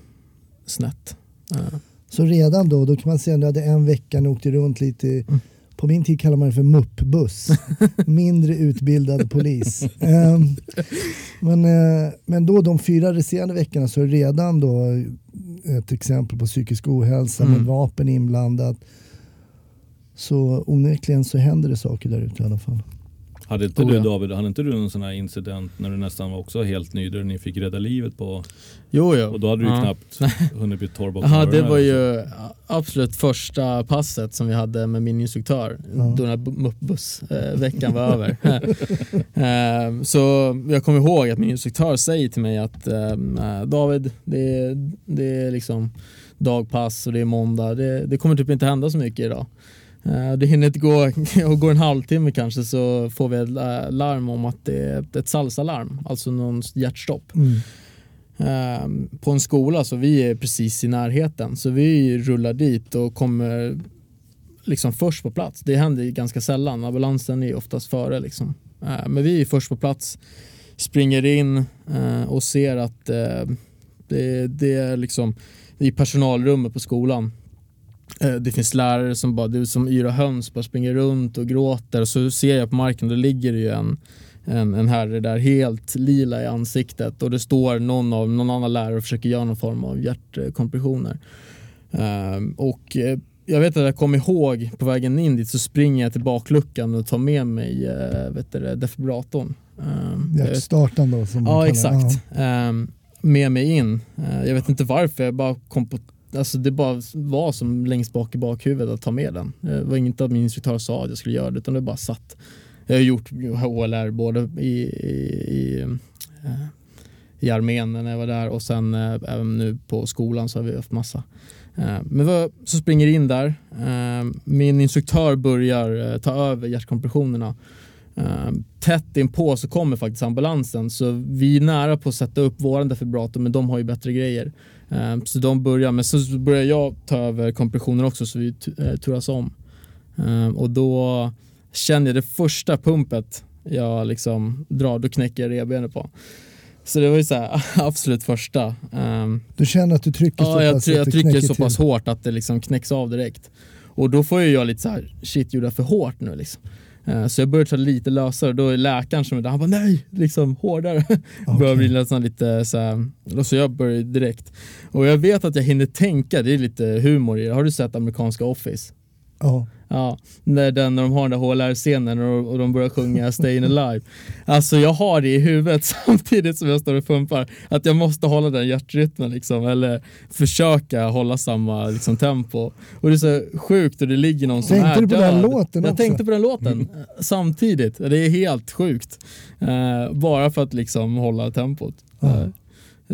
snett. Eh, Så redan då, då kan man säga att du hade en vecka, ni åkte runt lite, Mm. På min tid kallar man det för muppbuss, mindre utbildad polis. Ehm, men, eh, men då de fyra resterande veckorna så är det redan då ett exempel på psykisk ohälsa med Mm. vapen inblandat. Så onekligen så händer det saker där ute i alla fall. Hade inte Oh, du ja. David, hade inte du någon sån här incident när du nästan var också helt ny där ni fick rädda livet på jo, jo. och då hade du ju Ja. knappt hunnit bli torr bakom Ja, det var liksom. ju absolut första passet som vi hade med min instruktör Ja. då den här muppbussveckan var över. Ehm, så jag kommer ihåg att min instruktör säger till mig att ehm, eh, David, det är, det är liksom dagpass och det är måndag. Det, det kommer typ inte hända så mycket idag. Eh, Det hinner inte gå, och går en halvtimme kanske så får vi ett larm om att det är ett salsalarm, alltså någon hjärtstopp Mm. eh, på en skola så vi är precis i närheten så vi rullar dit och kommer liksom först på plats. Det händer ganska sällan, ambulansen är oftast före liksom. Eh, men vi är först på plats, springer in eh, och ser att eh, det, det är liksom i personalrummet på skolan Det finns lärare som bara, är som yra höns, bara springer runt och gråter. Så ser jag på marken, då ligger det ju en, en, en herre där helt lila i ansiktet och det står någon av någon annan lärare och försöker göra någon form av hjärtkompressioner. Ehm, och eh, jag vet att jag kom ihåg på vägen in dit så springer jag till bakluckan och tar med mig eh, vet du, vet- Hjärtstartan då som Ja exakt. Ehm, med mig in. Eh, jag vet inte varför, jag bara kom på Alltså det bara var som längst bak i bakhuvudet att ta med den. Eh, det var inget att min instruktör sa att jag skulle göra det utan det bara satt. Jag har gjort HLR både i, i, i, eh, i armén när jag var där och sen eh, även nu på skolan så har vi haft massa. Men så springer in där. Min instruktör börjar ta över hjärtkompressionerna. Tätt inpå så kommer faktiskt ambulansen så vi är nära på att sätta upp våran defibrillator men de har ju bättre grejer. Eh, Så de börjar, men så börjar jag ta över kompressioner också så vi eh, turas om. Eh, Och då känner jag det första pumpet jag liksom drar, då knäcker jag revbenet på. Så det var ju så här, absolut första. Ehm, Du känner att du trycker så Ja, jag, pass try- att jag det trycker så pass till. hårt att det liksom knäcks av direkt. Och då får ju jag lite så här, shit gjorde jag för hårt nu liksom. Eh, Så jag börjar ta lite lösare, då är läkaren som är där, han bara nej, liksom hårdare. Börjar bli nästan lite så här, och så jag börjar direkt. Och jag vet att jag hinner tänka, det är lite humor i det. Har du sett amerikanska Office? Ja. Ja, när, den, när de har den där HLR-scenen och, och de börjar sjunga Stayin' Alive. Alltså jag har det i huvudet samtidigt som jag står och pumpar. Att jag måste hålla den hjärtrytmen liksom, eller försöka hålla samma liksom, tempo. Och det är så sjukt och det ligger någon som Tänkte är död. den låten Jag också? tänkte på den låten mm. samtidigt. Det är helt sjukt. Uh, bara för att liksom hålla tempot. Uh,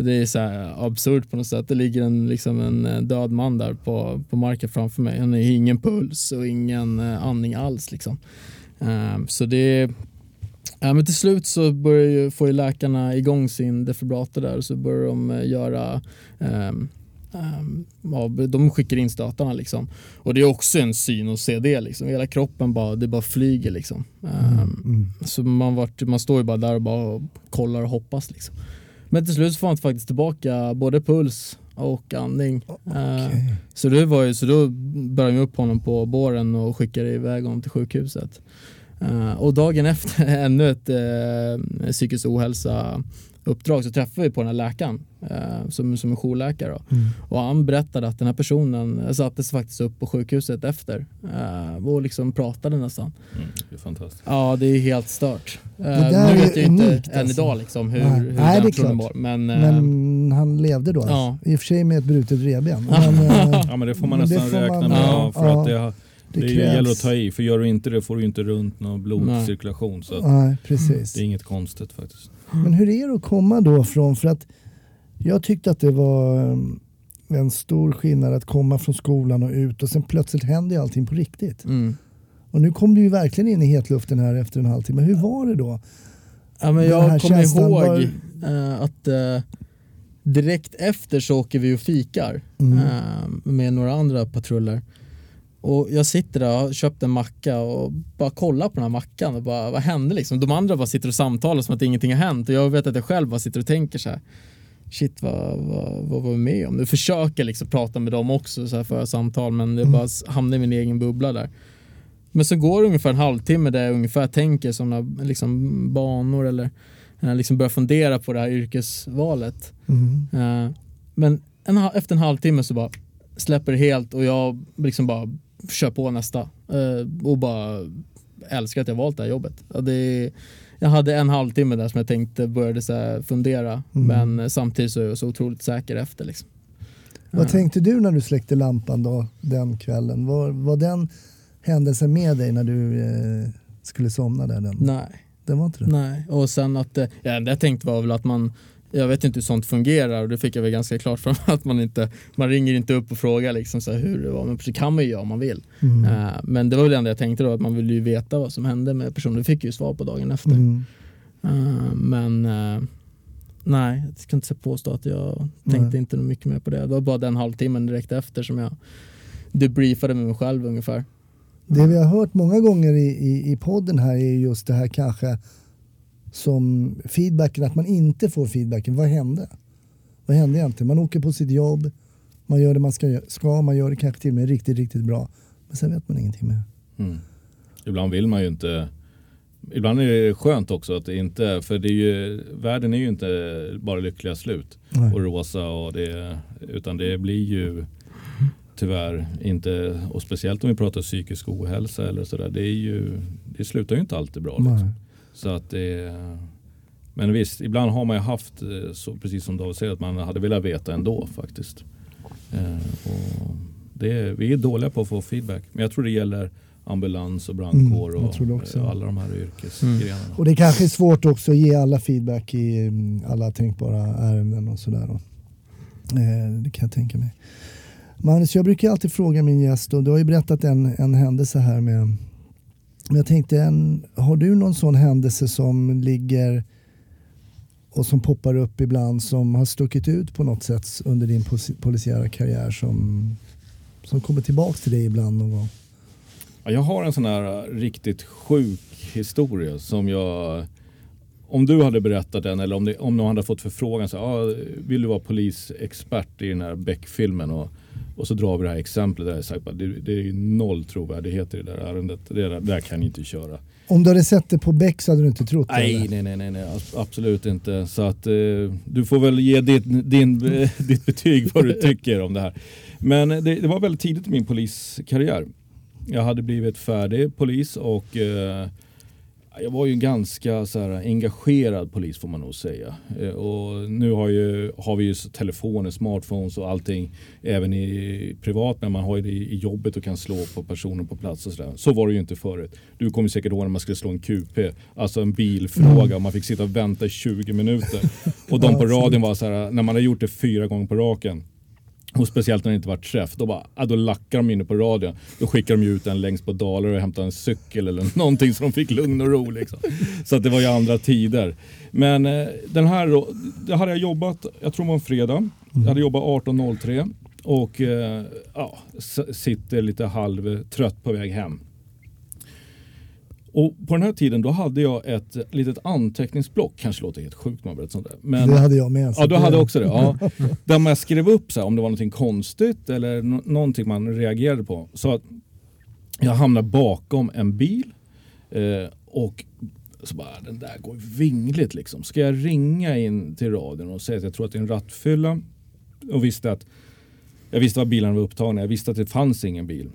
det är så absurt på något sätt. Det ligger en, liksom en eh, död man där på, på marken framför mig. Han har ingen puls och ingen uh, andning alls. Liksom. Uh, så det uh, men till slut så börjar ju, får ju läkarna igång sin defibrillator där och så börjar de göra um, Um, ja, de skickar in stötarna liksom. Och det är också en syn att se det liksom. Hela kroppen bara, det bara flyger liksom. Um, mm, mm. Så man, vart, man står ju bara där och bara kollar och hoppas liksom. Men till slut får han faktiskt tillbaka både puls och andning. Okay. Uh, så, det var ju, så då började vi upp honom på båren och skickade iväg honom till sjukhuset. Uh, och dagen efter ännu ett uh, psykisk ohälsa uppdrag så träffade vi på den här läkaren eh, som, som en jourläkare. Mm. Och han berättade att den här personen sattes faktiskt upp på sjukhuset efter eh, och liksom pratade nästan. Mm, det är fantastiskt. Ja, det är helt stört. Eh, nu vet jag inte unikt, än alltså. idag liksom hur, Nej. hur Nej, den personen var. Men, men han levde då? Ja. I och för sig med ett brutet revben. Men, ja, men det får man nästan räkna man, med. Ja, för ja. att det det, det gäller att ta i, för gör du inte det får du inte runt någon blodcirkulation. Så Nej, precis. Det är inget konstigt faktiskt. Men hur är det att komma då från, för att jag tyckte att det var um, en stor skillnad att komma från skolan och ut och sen plötsligt händer ju allting på riktigt. Mm. Och nu kom du ju verkligen in i hetluften här efter en halvtimme. Hur var det då? Ja, men jag kommer ihåg var... uh, att uh, direkt efter så åker vi och fikar mm. uh, med några andra patruller. Och jag sitter där och har köpt en macka och bara kollar på den här mackan och bara vad hände liksom? De andra bara sitter och samtalar som att ingenting har hänt och jag vet att jag själv bara sitter och tänker så här shit vad, vad, vad var vi med om? Nu försöker liksom prata med dem också så här för samtal men det mm. bara hamnar i min egen bubbla där. Men så går det ungefär en halvtimme där jag ungefär tänker sådana liksom banor eller eh, liksom börjar fundera på det här yrkesvalet. Mm. Uh, men en, efter en halvtimme så bara släpper det helt och jag liksom bara kör på nästa uh, och bara älskar att jag valt det här jobbet. Det, jag hade en halvtimme där som jag tänkte började så fundera mm. men samtidigt så är jag så otroligt säker efter. Liksom. Vad tänkte du när du släckte lampan då den kvällen? Var, var den händelsen med dig när du eh, skulle somna där? Den? Nej. Det var inte det? Nej, och sen att, ja, det jag tänkte var väl att man jag vet inte hur sånt fungerar och det fick jag väl ganska klart för mig att man inte, man ringer inte upp och frågar liksom så hur det var, men det kan man ju göra om man vill. Mm. Uh, men det var väl det enda jag tänkte då, att man ville ju veta vad som hände med personen. Det fick ju svar på dagen efter. Mm. Uh, men uh, nej, jag ska inte påstå att jag tänkte nej. inte mycket mer på det. Det var bara den halvtimmen direkt efter som jag debriefade med mig själv ungefär. Det vi har hört många gånger i, i, i podden här är just det här kanske som feedbacken, att man inte får feedbacken. Vad hände? Vad hände egentligen? Man åker på sitt jobb, man gör det man ska, ska man gör det kanske till och med riktigt, riktigt bra. Men sen vet man ingenting mer. Mm. Ibland vill man ju inte Ibland är det skönt också att det inte, för det är ju, världen är ju inte bara lyckliga slut Nej. och rosa och det, utan det blir ju tyvärr inte, och speciellt om vi pratar psykisk ohälsa eller sådär, det är ju, det slutar ju inte alltid bra. Liksom. Så att det, men visst, ibland har man ju haft, eh, så, precis som David säger, att man hade velat veta ändå faktiskt. Eh, och det, vi är dåliga på att få feedback, men jag tror det gäller ambulans och brandkår mm, och eh, alla de här yrkesgrenarna. Mm. Och det kanske är svårt också att ge alla feedback i mm, alla tänkbara ärenden och sådär. Eh, det kan jag tänka mig. Magnus, jag brukar alltid fråga min gäst och du har ju berättat en, en händelse här med men jag tänkte, en, har du någon sån händelse som ligger och som poppar upp ibland som har stuckit ut på något sätt under din polisiära karriär som, som kommer tillbaka till dig ibland någon gång? jag har en sån här äh, riktigt sjuk historia som jag om du hade berättat den eller om, det, om någon hade fått förfrågan så ah, vill du vara polisexpert i den här Beck-filmen och och så drar vi det här exemplet där jag sagt att det, det är noll trovärdighet i det där ärendet. Det där, där kan ni inte köra. Om du hade sett det på Beck så hade du inte trott nej, det? Nej, nej, nej, absolut inte. Så att eh, du får väl ge ditt, din, eh, ditt betyg vad du tycker om det här. Men det, det, var väldigt tidigt i min poliskarriär. Jag hade blivit färdig polis och eh, jag var ju ganska så här, engagerad polis får man nog säga. Eh, och nu har, ju, har vi ju telefoner, smartphones och allting även i privat men man har ju det i jobbet och kan slå på personer på plats och sådär. Så var det ju inte förut. Du kommer säkert ihåg när man skulle slå en QP, alltså en bilfråga mm. och man fick sitta och vänta i 20 minuter. Och de på radion var så här, när man hade gjort det fyra gånger på raken och speciellt när det inte var träff, då, bara, ja, då lackar de inne på radion. Då skickar de ut en längst på Dalarö och hämtar en cykel eller någonting så de fick lugn och ro. Liksom. Så att det var ju andra tider. Men eh, den här, det hade jag jobbat, jag tror det var en fredag. Jag hade jobbat 18.03 och eh, ja, sitter lite halvtrött på väg hem. Och på den här tiden då hade jag ett litet anteckningsblock, kanske låter helt sjukt man berättar sånt där. Men, det hade jag med. Ja, du hade också det. Ja. där man skrev upp så här, om det var någonting konstigt eller no någonting man reagerade på. Så att jag hamnade bakom en bil eh, och så bara, den där går vingligt liksom. Ska jag ringa in till radion och säga att jag tror att det är en rattfylla? Och visste att jag visste var bilarna var upptagna. Jag visste att det fanns ingen bil.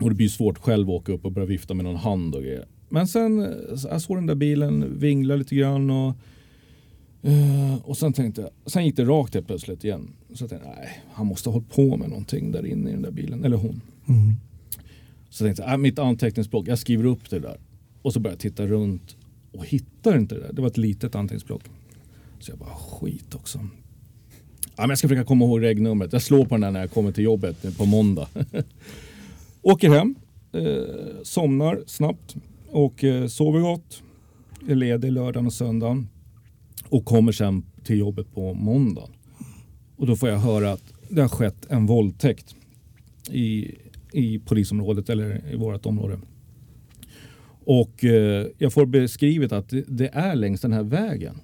Och det blir svårt själv att åka upp och börja vifta med någon hand och grejer. Men sen eh, jag såg den där bilen vingla lite grann och, uh, och sen tänkte jag, sen gick det rakt helt plötsligt igen. Så jag tänkte nej, han måste ha hållit på med någonting där inne i den där bilen, eller hon. Mm. Så jag tänkte jag, äh, mitt anteckningsblock, jag skriver upp det där. Och så började jag titta runt och hittar inte det där. Det var ett litet anteckningsblock. Så jag bara skit också. Ja, men jag ska försöka komma ihåg regnumret. Jag slår på den där när jag kommer till jobbet på måndag. Åker hem, eh, somnar snabbt och eh, sover gott. Är ledig lördagen och söndagen och kommer sen till jobbet på måndagen. Och då får jag höra att det har skett en våldtäkt i, i polisområdet eller i vårt område. Och eh, jag får beskrivet att det, det, är längs den här vägen.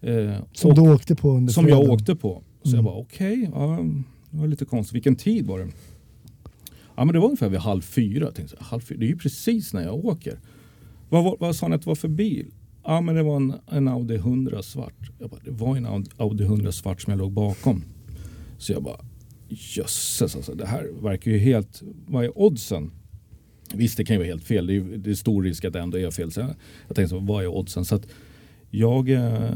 Eh, som du åkte på under Som fredagen. jag åkte på. Så mm. jag bara okej, okay, ja, det var lite konstigt. Vilken tid var det? Ja, men det var ungefär vid halv fyra. tänkte, halv fyra. Det är ju precis när jag åker. Vad, vad, vad sa ni att det var för bil? Ja, men det var en, en Audi 100 svart. Jag bara, det var en Audi 100 svart som jag låg bakom. Så jag bara, jösses alltså, det här verkar ju helt... Vad är oddsen? Visst, det kan ju vara helt fel. Det är, det är stor risk att det ändå är fel. Så jag, jag tänkte, så, vad är oddsen? Så att jag eh,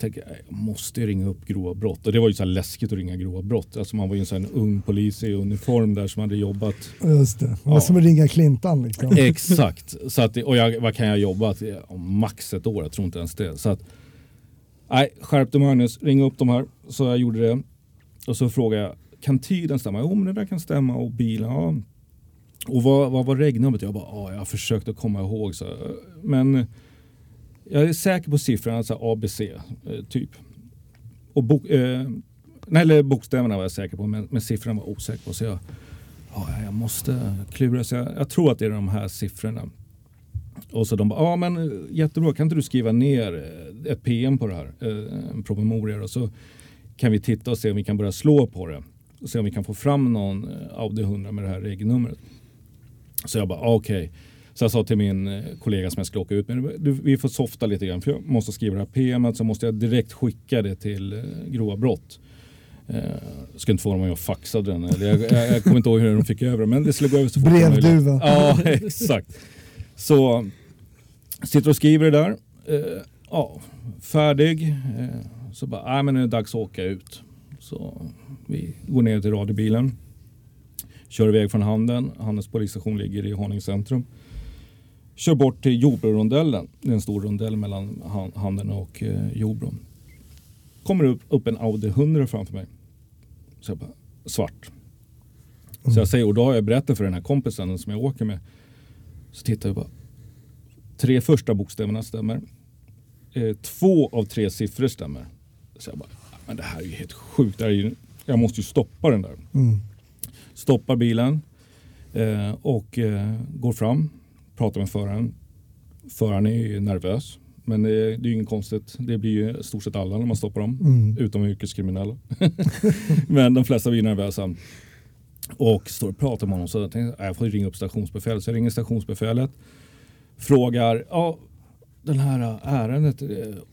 tänkte jag måste ringa upp grova brott. Och det var ju så läskigt att ringa grova brott. Alltså man var ju en sån ung polis i uniform där som hade jobbat. Just det, det var ja. som att ringa Clintan. Liksom. Exakt. Så att, och jag, vad kan jag jobba? Max ett år, jag tror inte ens det. Så att, nej, skärp dig Magnus, ring upp de här. Så jag gjorde det. Och så frågade jag, kan tiden stämma? Jo, men det där kan stämma och bilen, ja. Och vad, vad var regnumret? Jag bara, ja, jag har försökt att komma ihåg. Så. Men jag är säker på siffrorna, alltså ABC eh, typ. Och bok, eh, nej, eller bokstäverna var jag säker på, men, men siffrorna var jag osäker på. Så jag, ja, jag måste klura. Så jag, jag, tror att det är de här siffrorna. Och så de bara, ja men eh, jättebra, kan inte du skriva ner eh, ett PM på det här? En promemoria och så kan vi titta och se om vi kan börja slå på det. Och se om vi kan få fram någon Audi 100 med det här regelnumret. Så jag bara, okej. Okay så jag sa till min eh, kollega som jag skulle åka ut med, du, vi får softa lite grann för jag måste skriva det här PMet så måste jag direkt skicka det till eh, grova brott. Eh, jag ska inte få dem om jag faxade den. Eller jag, jag, jag kommer inte ihåg hur de fick över det men det skulle gå över så fort Brevduva. Ja, exakt. Så sitter och skriver det där. Eh, ja, färdig. Eh, så bara, nej men nu är det dags att åka ut. Så vi går ner till radiobilen. Kör iväg från Handen. Handens polisstation ligger i Haninge centrum kör bort till Jordbrorondellen. Det är en stor rondell mellan Handen och eh, Jordbro. Kommer upp, upp en Audi 100 framför mig. Så jag bara, svart. Mm. Så jag säger, och då har jag berättat för den här kompisen som jag åker med. Så tittar jag bara. Tre första bokstäverna stämmer. Eh, två av tre siffror stämmer. Så jag bara, men det här är ju helt sjukt. Ju, jag måste ju stoppa den där. Mm. Stoppar bilen eh, och eh, går fram pratar med föraren. Föraren är ju nervös. Men det är, det är inget konstigt. Det blir ju stort sett alla när man stoppar dem. Mm. Utom yrkeskriminella. men de flesta blir nervösa. Och står och pratar med honom. Så jag tänkte jag får ringa upp stationsbefälet. Så jag ringer stationsbefälet. Frågar. Ja, den här ärendet.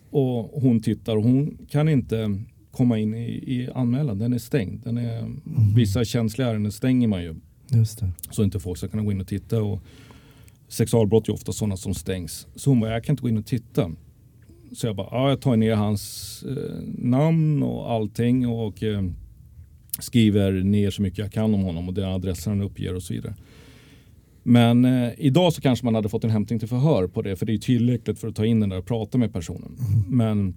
Och hon tittar och hon kan inte komma in i, i anmälan. Den är stängd. Den är, mm. Vissa känsliga ärenden stänger man ju Just det. Så inte folk ska kunna gå in och titta. Och sexualbrott är ofta sådana som stängs. Så hon bara, jag kan inte gå in och titta. Så jag bara, ja, jag tar ner hans eh, namn och allting och eh, skriver ner så mycket jag kan om honom och den adressen han uppger och så vidare. Men eh, idag så kanske man hade fått en hämtning till förhör på det för det är tillräckligt för att ta in den där och prata med personen. Men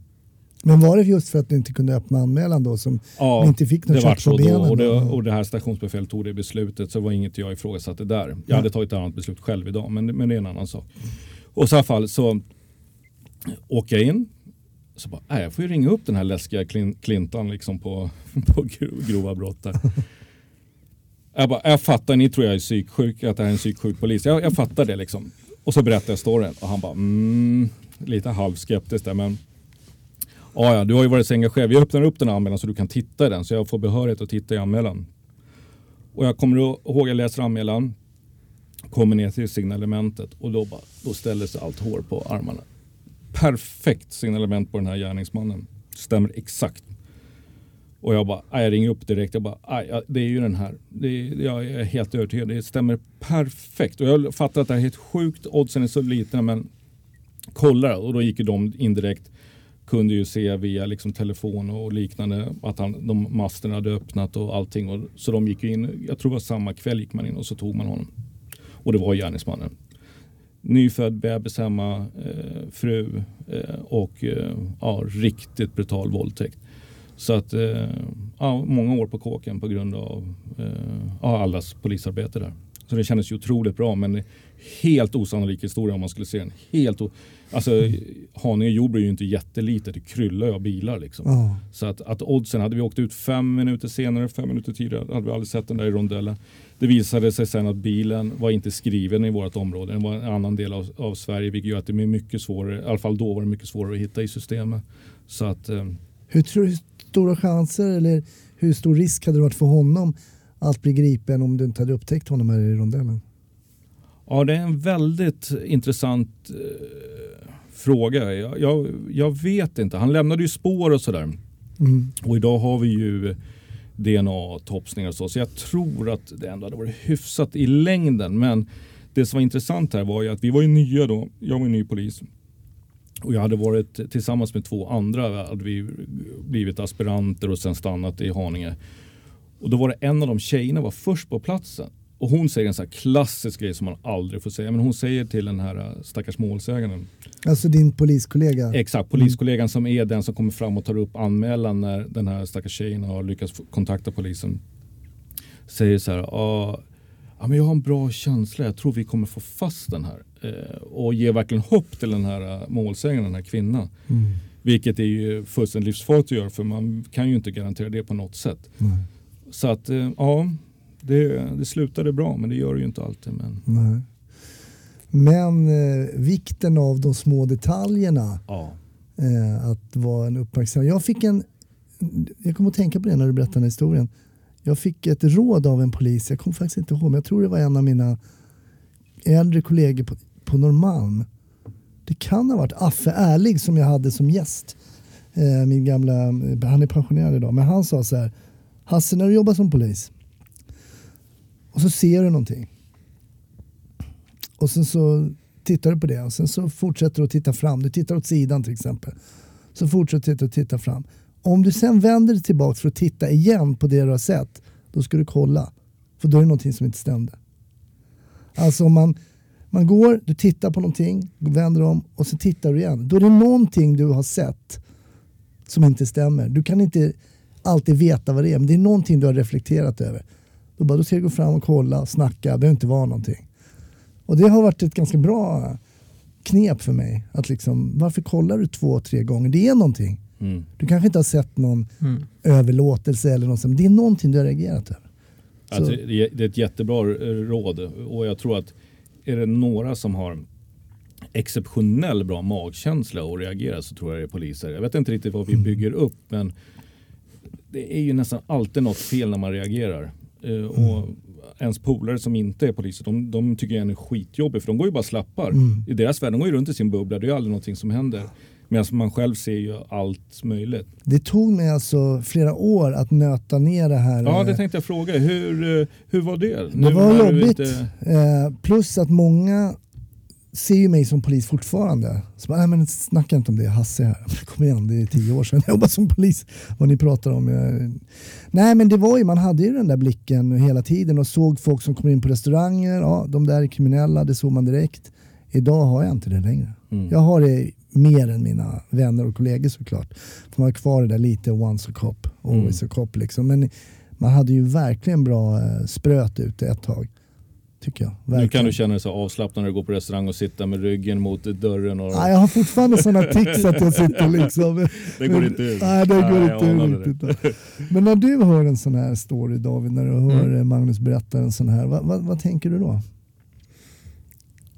Men var det just för att du inte kunde öppna anmälan då som ja, ni inte fick något det kött så på då benen? och det, och det här stationsbefälet tog det beslutet så det var inget jag ifrågasatte där. Jag Ja. hade tagit ett annat beslut själv idag men, men det är en annan sak. Och så i alla fall så åker jag in. Så bara, nej, jag får ju ringa upp den här läskiga Clin- Clintan liksom på, på gro- grova brott där. Jag, bara, jag fattar, ni tror jag är psyksjuk, att det här är en psyksjuk polis. Jag, jag fattar det liksom. Och så berättar jag storyn och han bara, mm, lite halvskeptisk där men Ja, ja, du har ju varit så engagerad. Vi öppnar upp den här anmälan så du kan titta i den. Så jag får behörighet att titta i anmälan. Och jag kommer ihåg, jag läser anmälan. Kommer ner till signalementet och då, bara, då ställer sig allt hår på armarna. Perfekt signalement på den här gärningsmannen. Stämmer exakt. Och jag bara, jag ringer upp direkt. Jag bara, ja, det är ju den här. Det är, jag är helt övertygad. Det stämmer perfekt. Och jag fattar att det här är helt sjukt. Oddsen är så liten men kolla och då gick ju de indirekt kunde ju se via liksom telefon och liknande att han, de masterna hade öppnat och allting. Och, så de gick in, jag tror det var samma kväll gick man in och så tog man honom. Och det var gärningsmannen. Nyfödd bebis hemma, eh, fru eh, och eh, ja, riktigt brutal våldtäkt. Så att eh, ja, många år på kåken på grund av eh, ja, allas polisarbete där. Så det kändes ju otroligt bra men helt osannolik historia om man skulle se den. Helt alltså, Haninge jordbruk är ju inte jättelitet, det kryllar ju av bilar liksom. Ja. Så att, att oddsen, hade vi åkt ut fem minuter senare, fem minuter tidigare, hade vi aldrig sett den där i rondellen. Det visade sig sen att bilen var inte skriven i vårt område, den var en annan del av, av Sverige, vilket gör att det är mycket svårare, i alla fall då var det mycket svårare att hitta i systemet. Så att, eh, Hur tror du stora chanser eller hur stor risk hade det varit för honom att bli gripen om du inte hade upptäckt honom här i rondellen? Ja, det är en väldigt intressant eh, fråga. Jag, jag, jag vet inte, han lämnade ju spår och sådär. Mm. Och idag har vi ju DNA-topsningar och så. Så jag tror att det ändå hade varit hyfsat i längden. Men det som var intressant här var ju att vi var ju nya då. Jag var ju ny polis. Och jag hade varit tillsammans med två andra. Hade vi blivit aspiranter och sen stannat i Haninge. Och då var det en av de tjejerna var först på platsen. Och hon säger en sån här klassisk grej som man aldrig får säga. Men hon säger till den här äh, stackars målsäganden. Alltså din poliskollega? Exakt, poliskollegan som är den som kommer fram och tar upp anmälan när den här stackars tjejen har lyckats kontakta polisen. Säger så här, ja, ja, men jag har en bra känsla, jag tror vi kommer få fast den här. Eh, och ger verkligen hopp till den här eh, målsäganden, den här kvinnan. Mm. Vilket är ju fullständigt livsfarligt att göra för man kan ju inte garantera det på något sätt. Nej. Så att eh, ja, det, det slutade bra men det gör det ju inte alltid. Men, Nej. Men eh, vikten av de små detaljerna ja. eh, att vara en uppmärksam. Jag fick en, jag kommer att tänka på det när du berättade den här historien. Jag fick ett råd av en polis, jag kommer faktiskt inte ihåg, men jag tror det var en av mina äldre kollegor på, på Norrmalm. Det kan ha varit Affe Ärlig som jag hade som gäst. Eh, min gamla, han är pensionerad idag, men han sa så här. Hasse, när du jobbar som polis och så ser du någonting och sen så tittar du på det och sen så fortsätter du att titta fram. Du tittar åt sidan till exempel. Så fortsätter du att titta fram. Om du sen vänder dig tillbaka för att titta igen på det du har sett, då ska du kolla. För då är det någonting som inte stämde. Alltså om man, man går, du tittar på någonting, vänder om och så tittar du igen. Då är det någonting du har sett som inte stämmer. Du kan inte alltid veta vad det är, men det är någonting du har reflekterat över. Då, bara, då ska du gå fram och kolla, snacka, det behöver inte vara någonting. Och det har varit ett ganska bra knep för mig. Att liksom, varför kollar du två, tre gånger? Det är någonting. Mm. Du kanske inte har sett någon Mm. överlåtelse eller något sånt, men det är någonting du har reagerat över. Så, Alltså, det är ett jättebra råd och jag tror att är det några som har exceptionell bra magkänsla och reagerar så tror jag det är poliser. Jag vet inte riktigt vad vi Mm. bygger upp men det är ju nästan alltid något fel när man reagerar. Eh, Mm. Och ens polare som inte är poliser, de, de tycker jag är skitjobbig för de går ju bara slappar. Mm. I deras värld, de går ju runt i sin bubbla, det är ju aldrig någonting som händer. Medan man själv ser ju allt möjligt. Det tog mig alltså flera år att nöta ner det här. Ja, det eh, tänkte jag fråga. Hur, eh, hur var det? Det Nu var när du jobbigt. inte- Eh, plus att många ser ju mig som polis fortfarande. Så bara, nej men snacka inte om det, Hasse här. Kom igen, det är tio år sedan jag jobbade som polis. Vad ni pratar om. Jag... Nej men det var ju, man hade ju den där blicken hela tiden och såg folk som kom in på restauranger. Ja, de där är kriminella, det såg man direkt. Idag har jag inte det längre. Mm. Jag har det mer än mina vänner och kollegor såklart. För man har kvar det där lite once a cop, always a cop liksom. Men man hade ju verkligen bra eh, spröt ute ett tag. Tycker jag. Nu Verkligen. kan du känna dig så avslappnad när du går på restaurang och sitta med ryggen mot dörren. Och... Ja, jag har fortfarande sådana tics att jag sitter liksom... Det går inte ut. Nej, det går Nej, inte ut. riktigt. Men när du hör en sån här story David, när du hör Mm. Magnus berätta en sån här, vad, vad, vad tänker du då?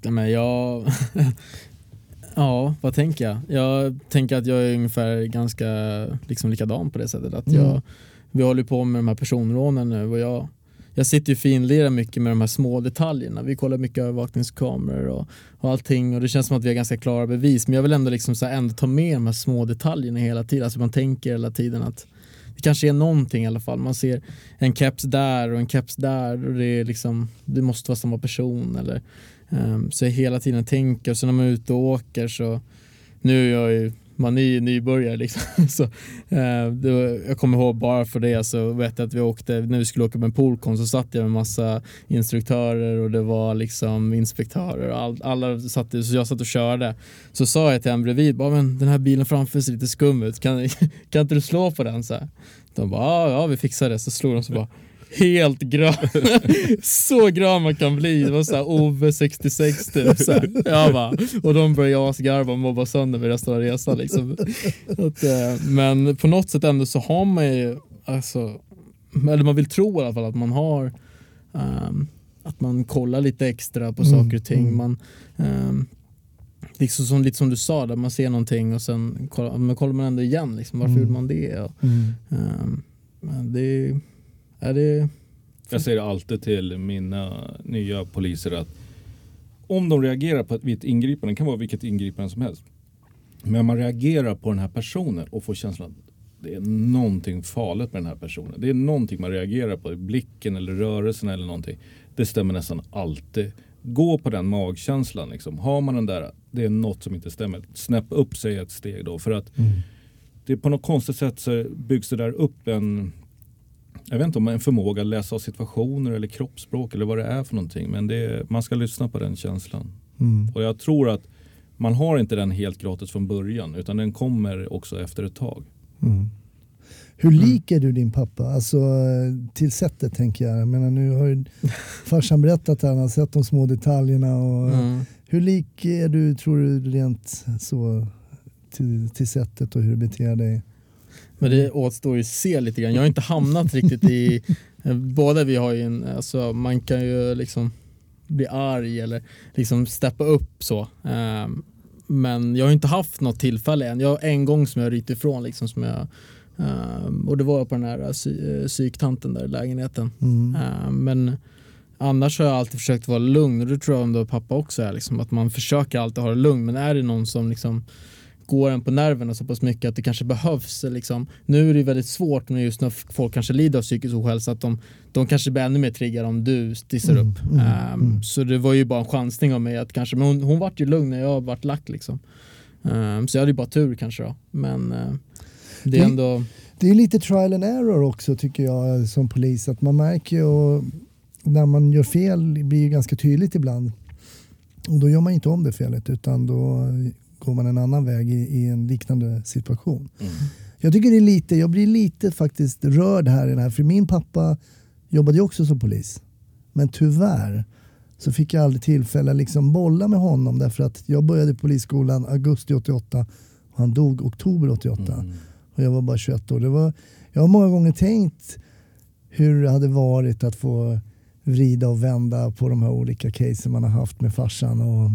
Ja, Men jag... ja, vad tänker jag? Jag tänker att jag är ungefär ganska liksom likadan på det sättet. Att jag, Mm. Vi håller på med de här personrånen nu och jag, jag sitter ju finlirar mycket med de här små detaljerna. Vi kollar mycket övervakningskameror och, och allting och det känns som att vi har ganska klara bevis. Men jag vill ändå, liksom så här, ändå ta med de här små detaljerna hela tiden. Alltså man tänker hela tiden att det kanske är någonting i alla fall. Man ser en keps där och en keps där och det är liksom, det måste vara samma person eller um, så jag hela tiden tänker och så när man är ute och åker så nu är jag ju man är ju nybörjare liksom. så, eh, det var, jag kommer ihåg bara för det så vet jag att vi åkte, när vi skulle åka med polkon så satt jag med massa instruktörer och det var liksom inspektörer och all, alla satt, så jag satt och körde. Så sa jag till en bredvid, bara, men den här bilen framför ser lite skum ut, kan, kan inte du slå på den? Så här. De bara, ah, ja vi fixar det. Så slog de så bara, helt grön. så grön man kan bli. Det var såhär Ove 66 typ. Så här. Jag bara, och de började asgarva och mobba sönder mig resten av resan. Liksom. Att, eh, men på något sätt ändå så har man ju, alltså, eller man vill tro i alla fall att man har ehm, att man kollar lite extra på Mm, saker och ting. mm. Man, ehm, liksom som, lite som du sa, där man ser någonting och sen kollar, men kollar man ändå igen. Liksom, varför Mm. gjorde man det? Och, Mm. ehm, men det, är det Jag säger alltid till mina nya poliser att om de reagerar på ett, ingripande, det kan vara vilket ingripande som helst. Men man reagerar på den här personen och får känslan att det är någonting farligt med den här personen. Det är någonting man reagerar på, i blicken eller rörelsen eller någonting. Det stämmer nästan alltid. Gå på den magkänslan. Liksom. Har man den där, det är något som inte stämmer. Snäpp upp sig ett steg då. För att Mm. det på något konstigt sätt så byggs det där upp en jag vet inte om en förmåga att läsa av situationer eller kroppsspråk eller vad det är för någonting. Men det, man ska lyssna på den känslan. Mm. Och jag tror att man har inte den helt gratis från början utan den kommer också efter ett tag. Mm. Hur lik är du din pappa? Alltså till sättet tänker jag. Jag menar, nu har ju farsan berättat att han har sett de små detaljerna. Och, mm. Hur lik är du tror du rent så till, till sättet och hur du beter dig? Men det återstår ju att se lite grann. Jag har inte hamnat riktigt i, eh, båda vi har ju en, alltså man kan ju liksom bli arg eller liksom steppa upp så. Ehm, Men jag har inte haft något tillfälle än. Jag har en gång som jag ryckt ifrån liksom som jag ehm, och det var på den här psy- eh, psyktanten där i lägenheten. Mm. Ehm, Men annars har jag alltid försökt vara lugn och det tror jag ändå pappa också är. Liksom, att man försöker alltid ha det lugn men är det någon som liksom går en på nerverna så pass mycket att det kanske behövs. Liksom. Nu är det väldigt svårt med just när folk kanske lider av psykisk ohälsa att de, de kanske blir ännu mer triggade om du stissar Mm, upp. mm, Ehm, mm. Så det var ju bara en chansning av mig att kanske, men hon, hon vart ju lugn när jag vart lack liksom. Ehm, så jag hade ju bara tur kanske då. Men eh, det är ändå, Det är lite trial and error också tycker jag som polis. Att man märker ju och när man gör fel blir ju ganska tydligt ibland. Och då gör man inte om det felet utan då går man en annan väg i, i en liknande situation. Mm. Jag tycker det är lite, jag blir lite faktiskt rörd här i den här. För min pappa jobbade ju också som polis. Men tyvärr så fick jag aldrig tillfälle att liksom bolla med honom därför att jag började polisskolan augusti 88 och han dog oktober 88 Mm. och jag var bara 21 år. Det var, jag har många gånger tänkt hur det hade varit att få vrida och vända på de här olika casen man har haft med farsan och,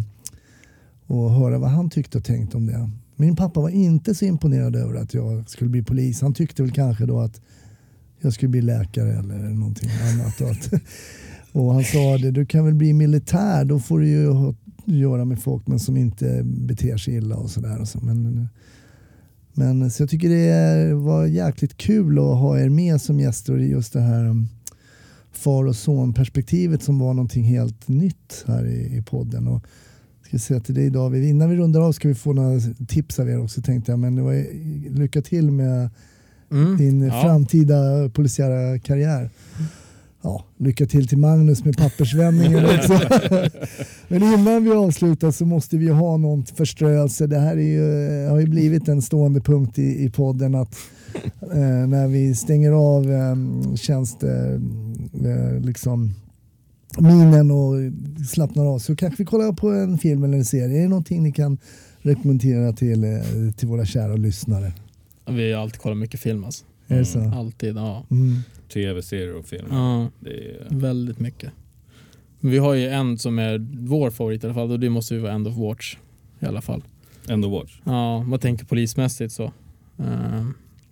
och höra vad han tyckte och tänkte om det. Min pappa var inte så imponerad över att jag skulle bli polis. Han tyckte väl kanske då att jag skulle bli läkare eller någonting annat. Och, att, och han sa det, du kan väl bli militär, då får du ju ha göra med folk men som inte beter sig illa och sådär. Så. Men, men så jag tycker det var jäkligt kul att ha er med som gäster i just det här um, far och son perspektivet som var någonting helt nytt här i, i podden. Och ska säga till dig David, innan vi rundar av ska vi få några tips av er också tänkte jag. Men det var, lycka till med mm. din ja. framtida polisiära karriär. Ja, lycka till till Magnus med pappersvändningen också. Men innan vi avslutar så måste vi ha någon förströelse. Det här är ju, har ju blivit en stående punkt i, i podden att eh, när vi stänger av eh, tjänste, eh, liksom, minen och slappnar av så kanske vi kollar på en film eller en serie. Är det någonting ni kan rekommendera till, eh, till våra kära lyssnare? Vi har alltid kollat mycket film alltså. Är det så? Mm, alltid, ja. Mm. Tv-serier och film. Ja, är... väldigt mycket. Vi har ju en som är vår favorit i alla fall och det måste ju vara End of Watch i alla fall. End of Watch? Ja, man tänker polismässigt så. Uh,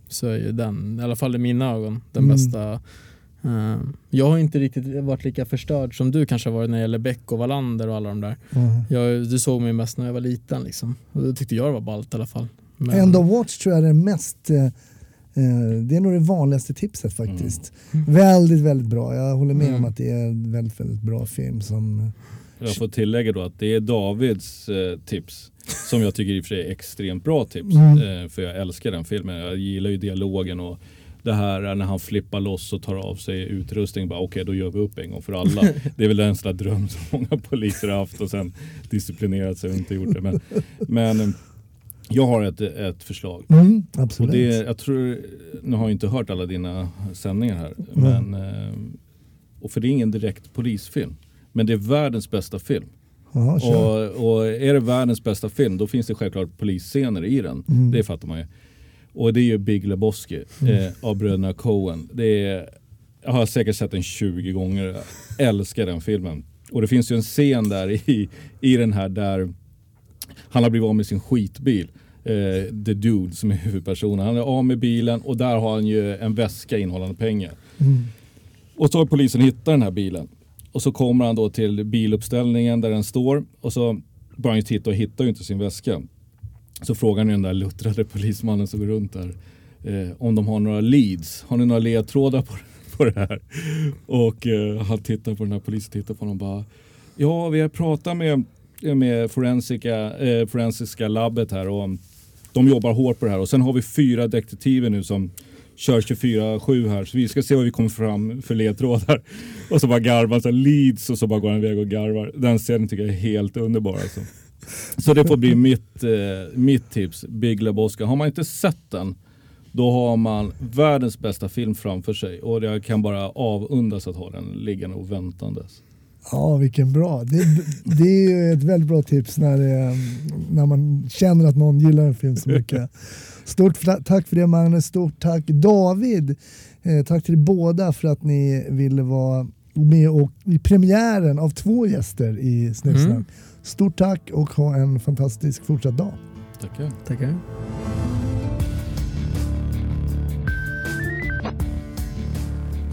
så är ju den, i alla fall i mina ögon, den mm. bästa jag har inte riktigt varit lika förstörd som du kanske har varit när det gäller Beck och Wallander och alla de där. Mm. Jag, du såg mig mest när jag var liten liksom. Och då tyckte jag det var ballt i alla fall. Men... End of Watch tror jag är det mest uh, det är nog det vanligaste tipset faktiskt. Mm. Väldigt, väldigt bra. Jag håller med mm. om att det är en väldigt, väldigt bra film som jag får tillägga då att det är Davids eh, tips som jag tycker i och för sig är extremt bra tips. Mm. Eh, för jag älskar den filmen. Jag gillar ju dialogen och det här när han flippar loss och tar av sig utrustning. Okej, okay, då gör vi upp en gång för alla. Det är väl en sån där dröm som många poliser har haft och sen disciplinerat sig och inte gjort det. Men, men eh, jag har ett, ett förslag. Mm, absolut. Och det, jag tror, nu har jag inte hört alla dina sändningar här. Mm. Men, eh, och för det är ingen direkt polisfilm. Men det är världens bästa film. Aha, och, och, är det världens bästa film då finns det självklart polisscener i den. Mm. Det fattar man ju. Och det är ju Big Lebowski mm. eh, av bröderna Coen. Det är, jag har säkert sett den 20 gånger. Jag älskar den filmen. Och det finns ju en scen där i, i den här där han har blivit av med sin skitbil. Eh, The Dude som är huvudpersonen. Han är av med bilen och där har han ju en väska innehållande pengar. Mm. Och så har polisen hittat den här bilen. Och så kommer han då till biluppställningen där den står och så börjar han titta och hittar ju inte sin väska. Så frågar ni den där luttrade polismannen som går runt där eh, om de har några leads. Har ni några ledtrådar på, på det här? Och eh, han tittar på den här polisen tittar på honom och bara Ja, vi har pratat med, med forensika, eh, forensiska labbet här och de jobbar hårt på det här och sen har vi fyra detektiver nu som kör 24-7 här så vi ska se vad vi kommer fram för ledtrådar. Och så bara garvar han, leads och så bara går han iväg och garvar. Den scenen tycker jag är helt underbar alltså. Så det får bli mitt, eh, mitt tips, Big Lebowski. Har man inte sett den, då har man världens bästa film framför sig och jag kan bara avundas att ha den liggande och väntandes. Ja, vilken bra. Det, det är ju ett väldigt bra tips när, det, när man känner att någon gillar en film så mycket. Stort tack för det Magnus, stort tack David. Eh, tack till er båda för att ni ville vara med och, i premiären av två gäster i Snutsnack. Mm. Stort tack och ha en fantastisk fortsatt dag. Tackar. Tackar.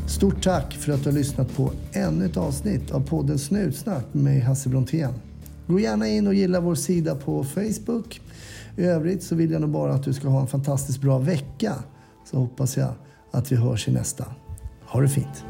Stort tack för att du har lyssnat på ännu ett avsnitt av podden Snutsnack med Hasse Brontén. Gå gärna in och gilla vår sida på Facebook. I övrigt så vill jag nog bara att du ska ha en fantastiskt bra vecka. Så hoppas jag att vi hörs i nästa. Ha det fint!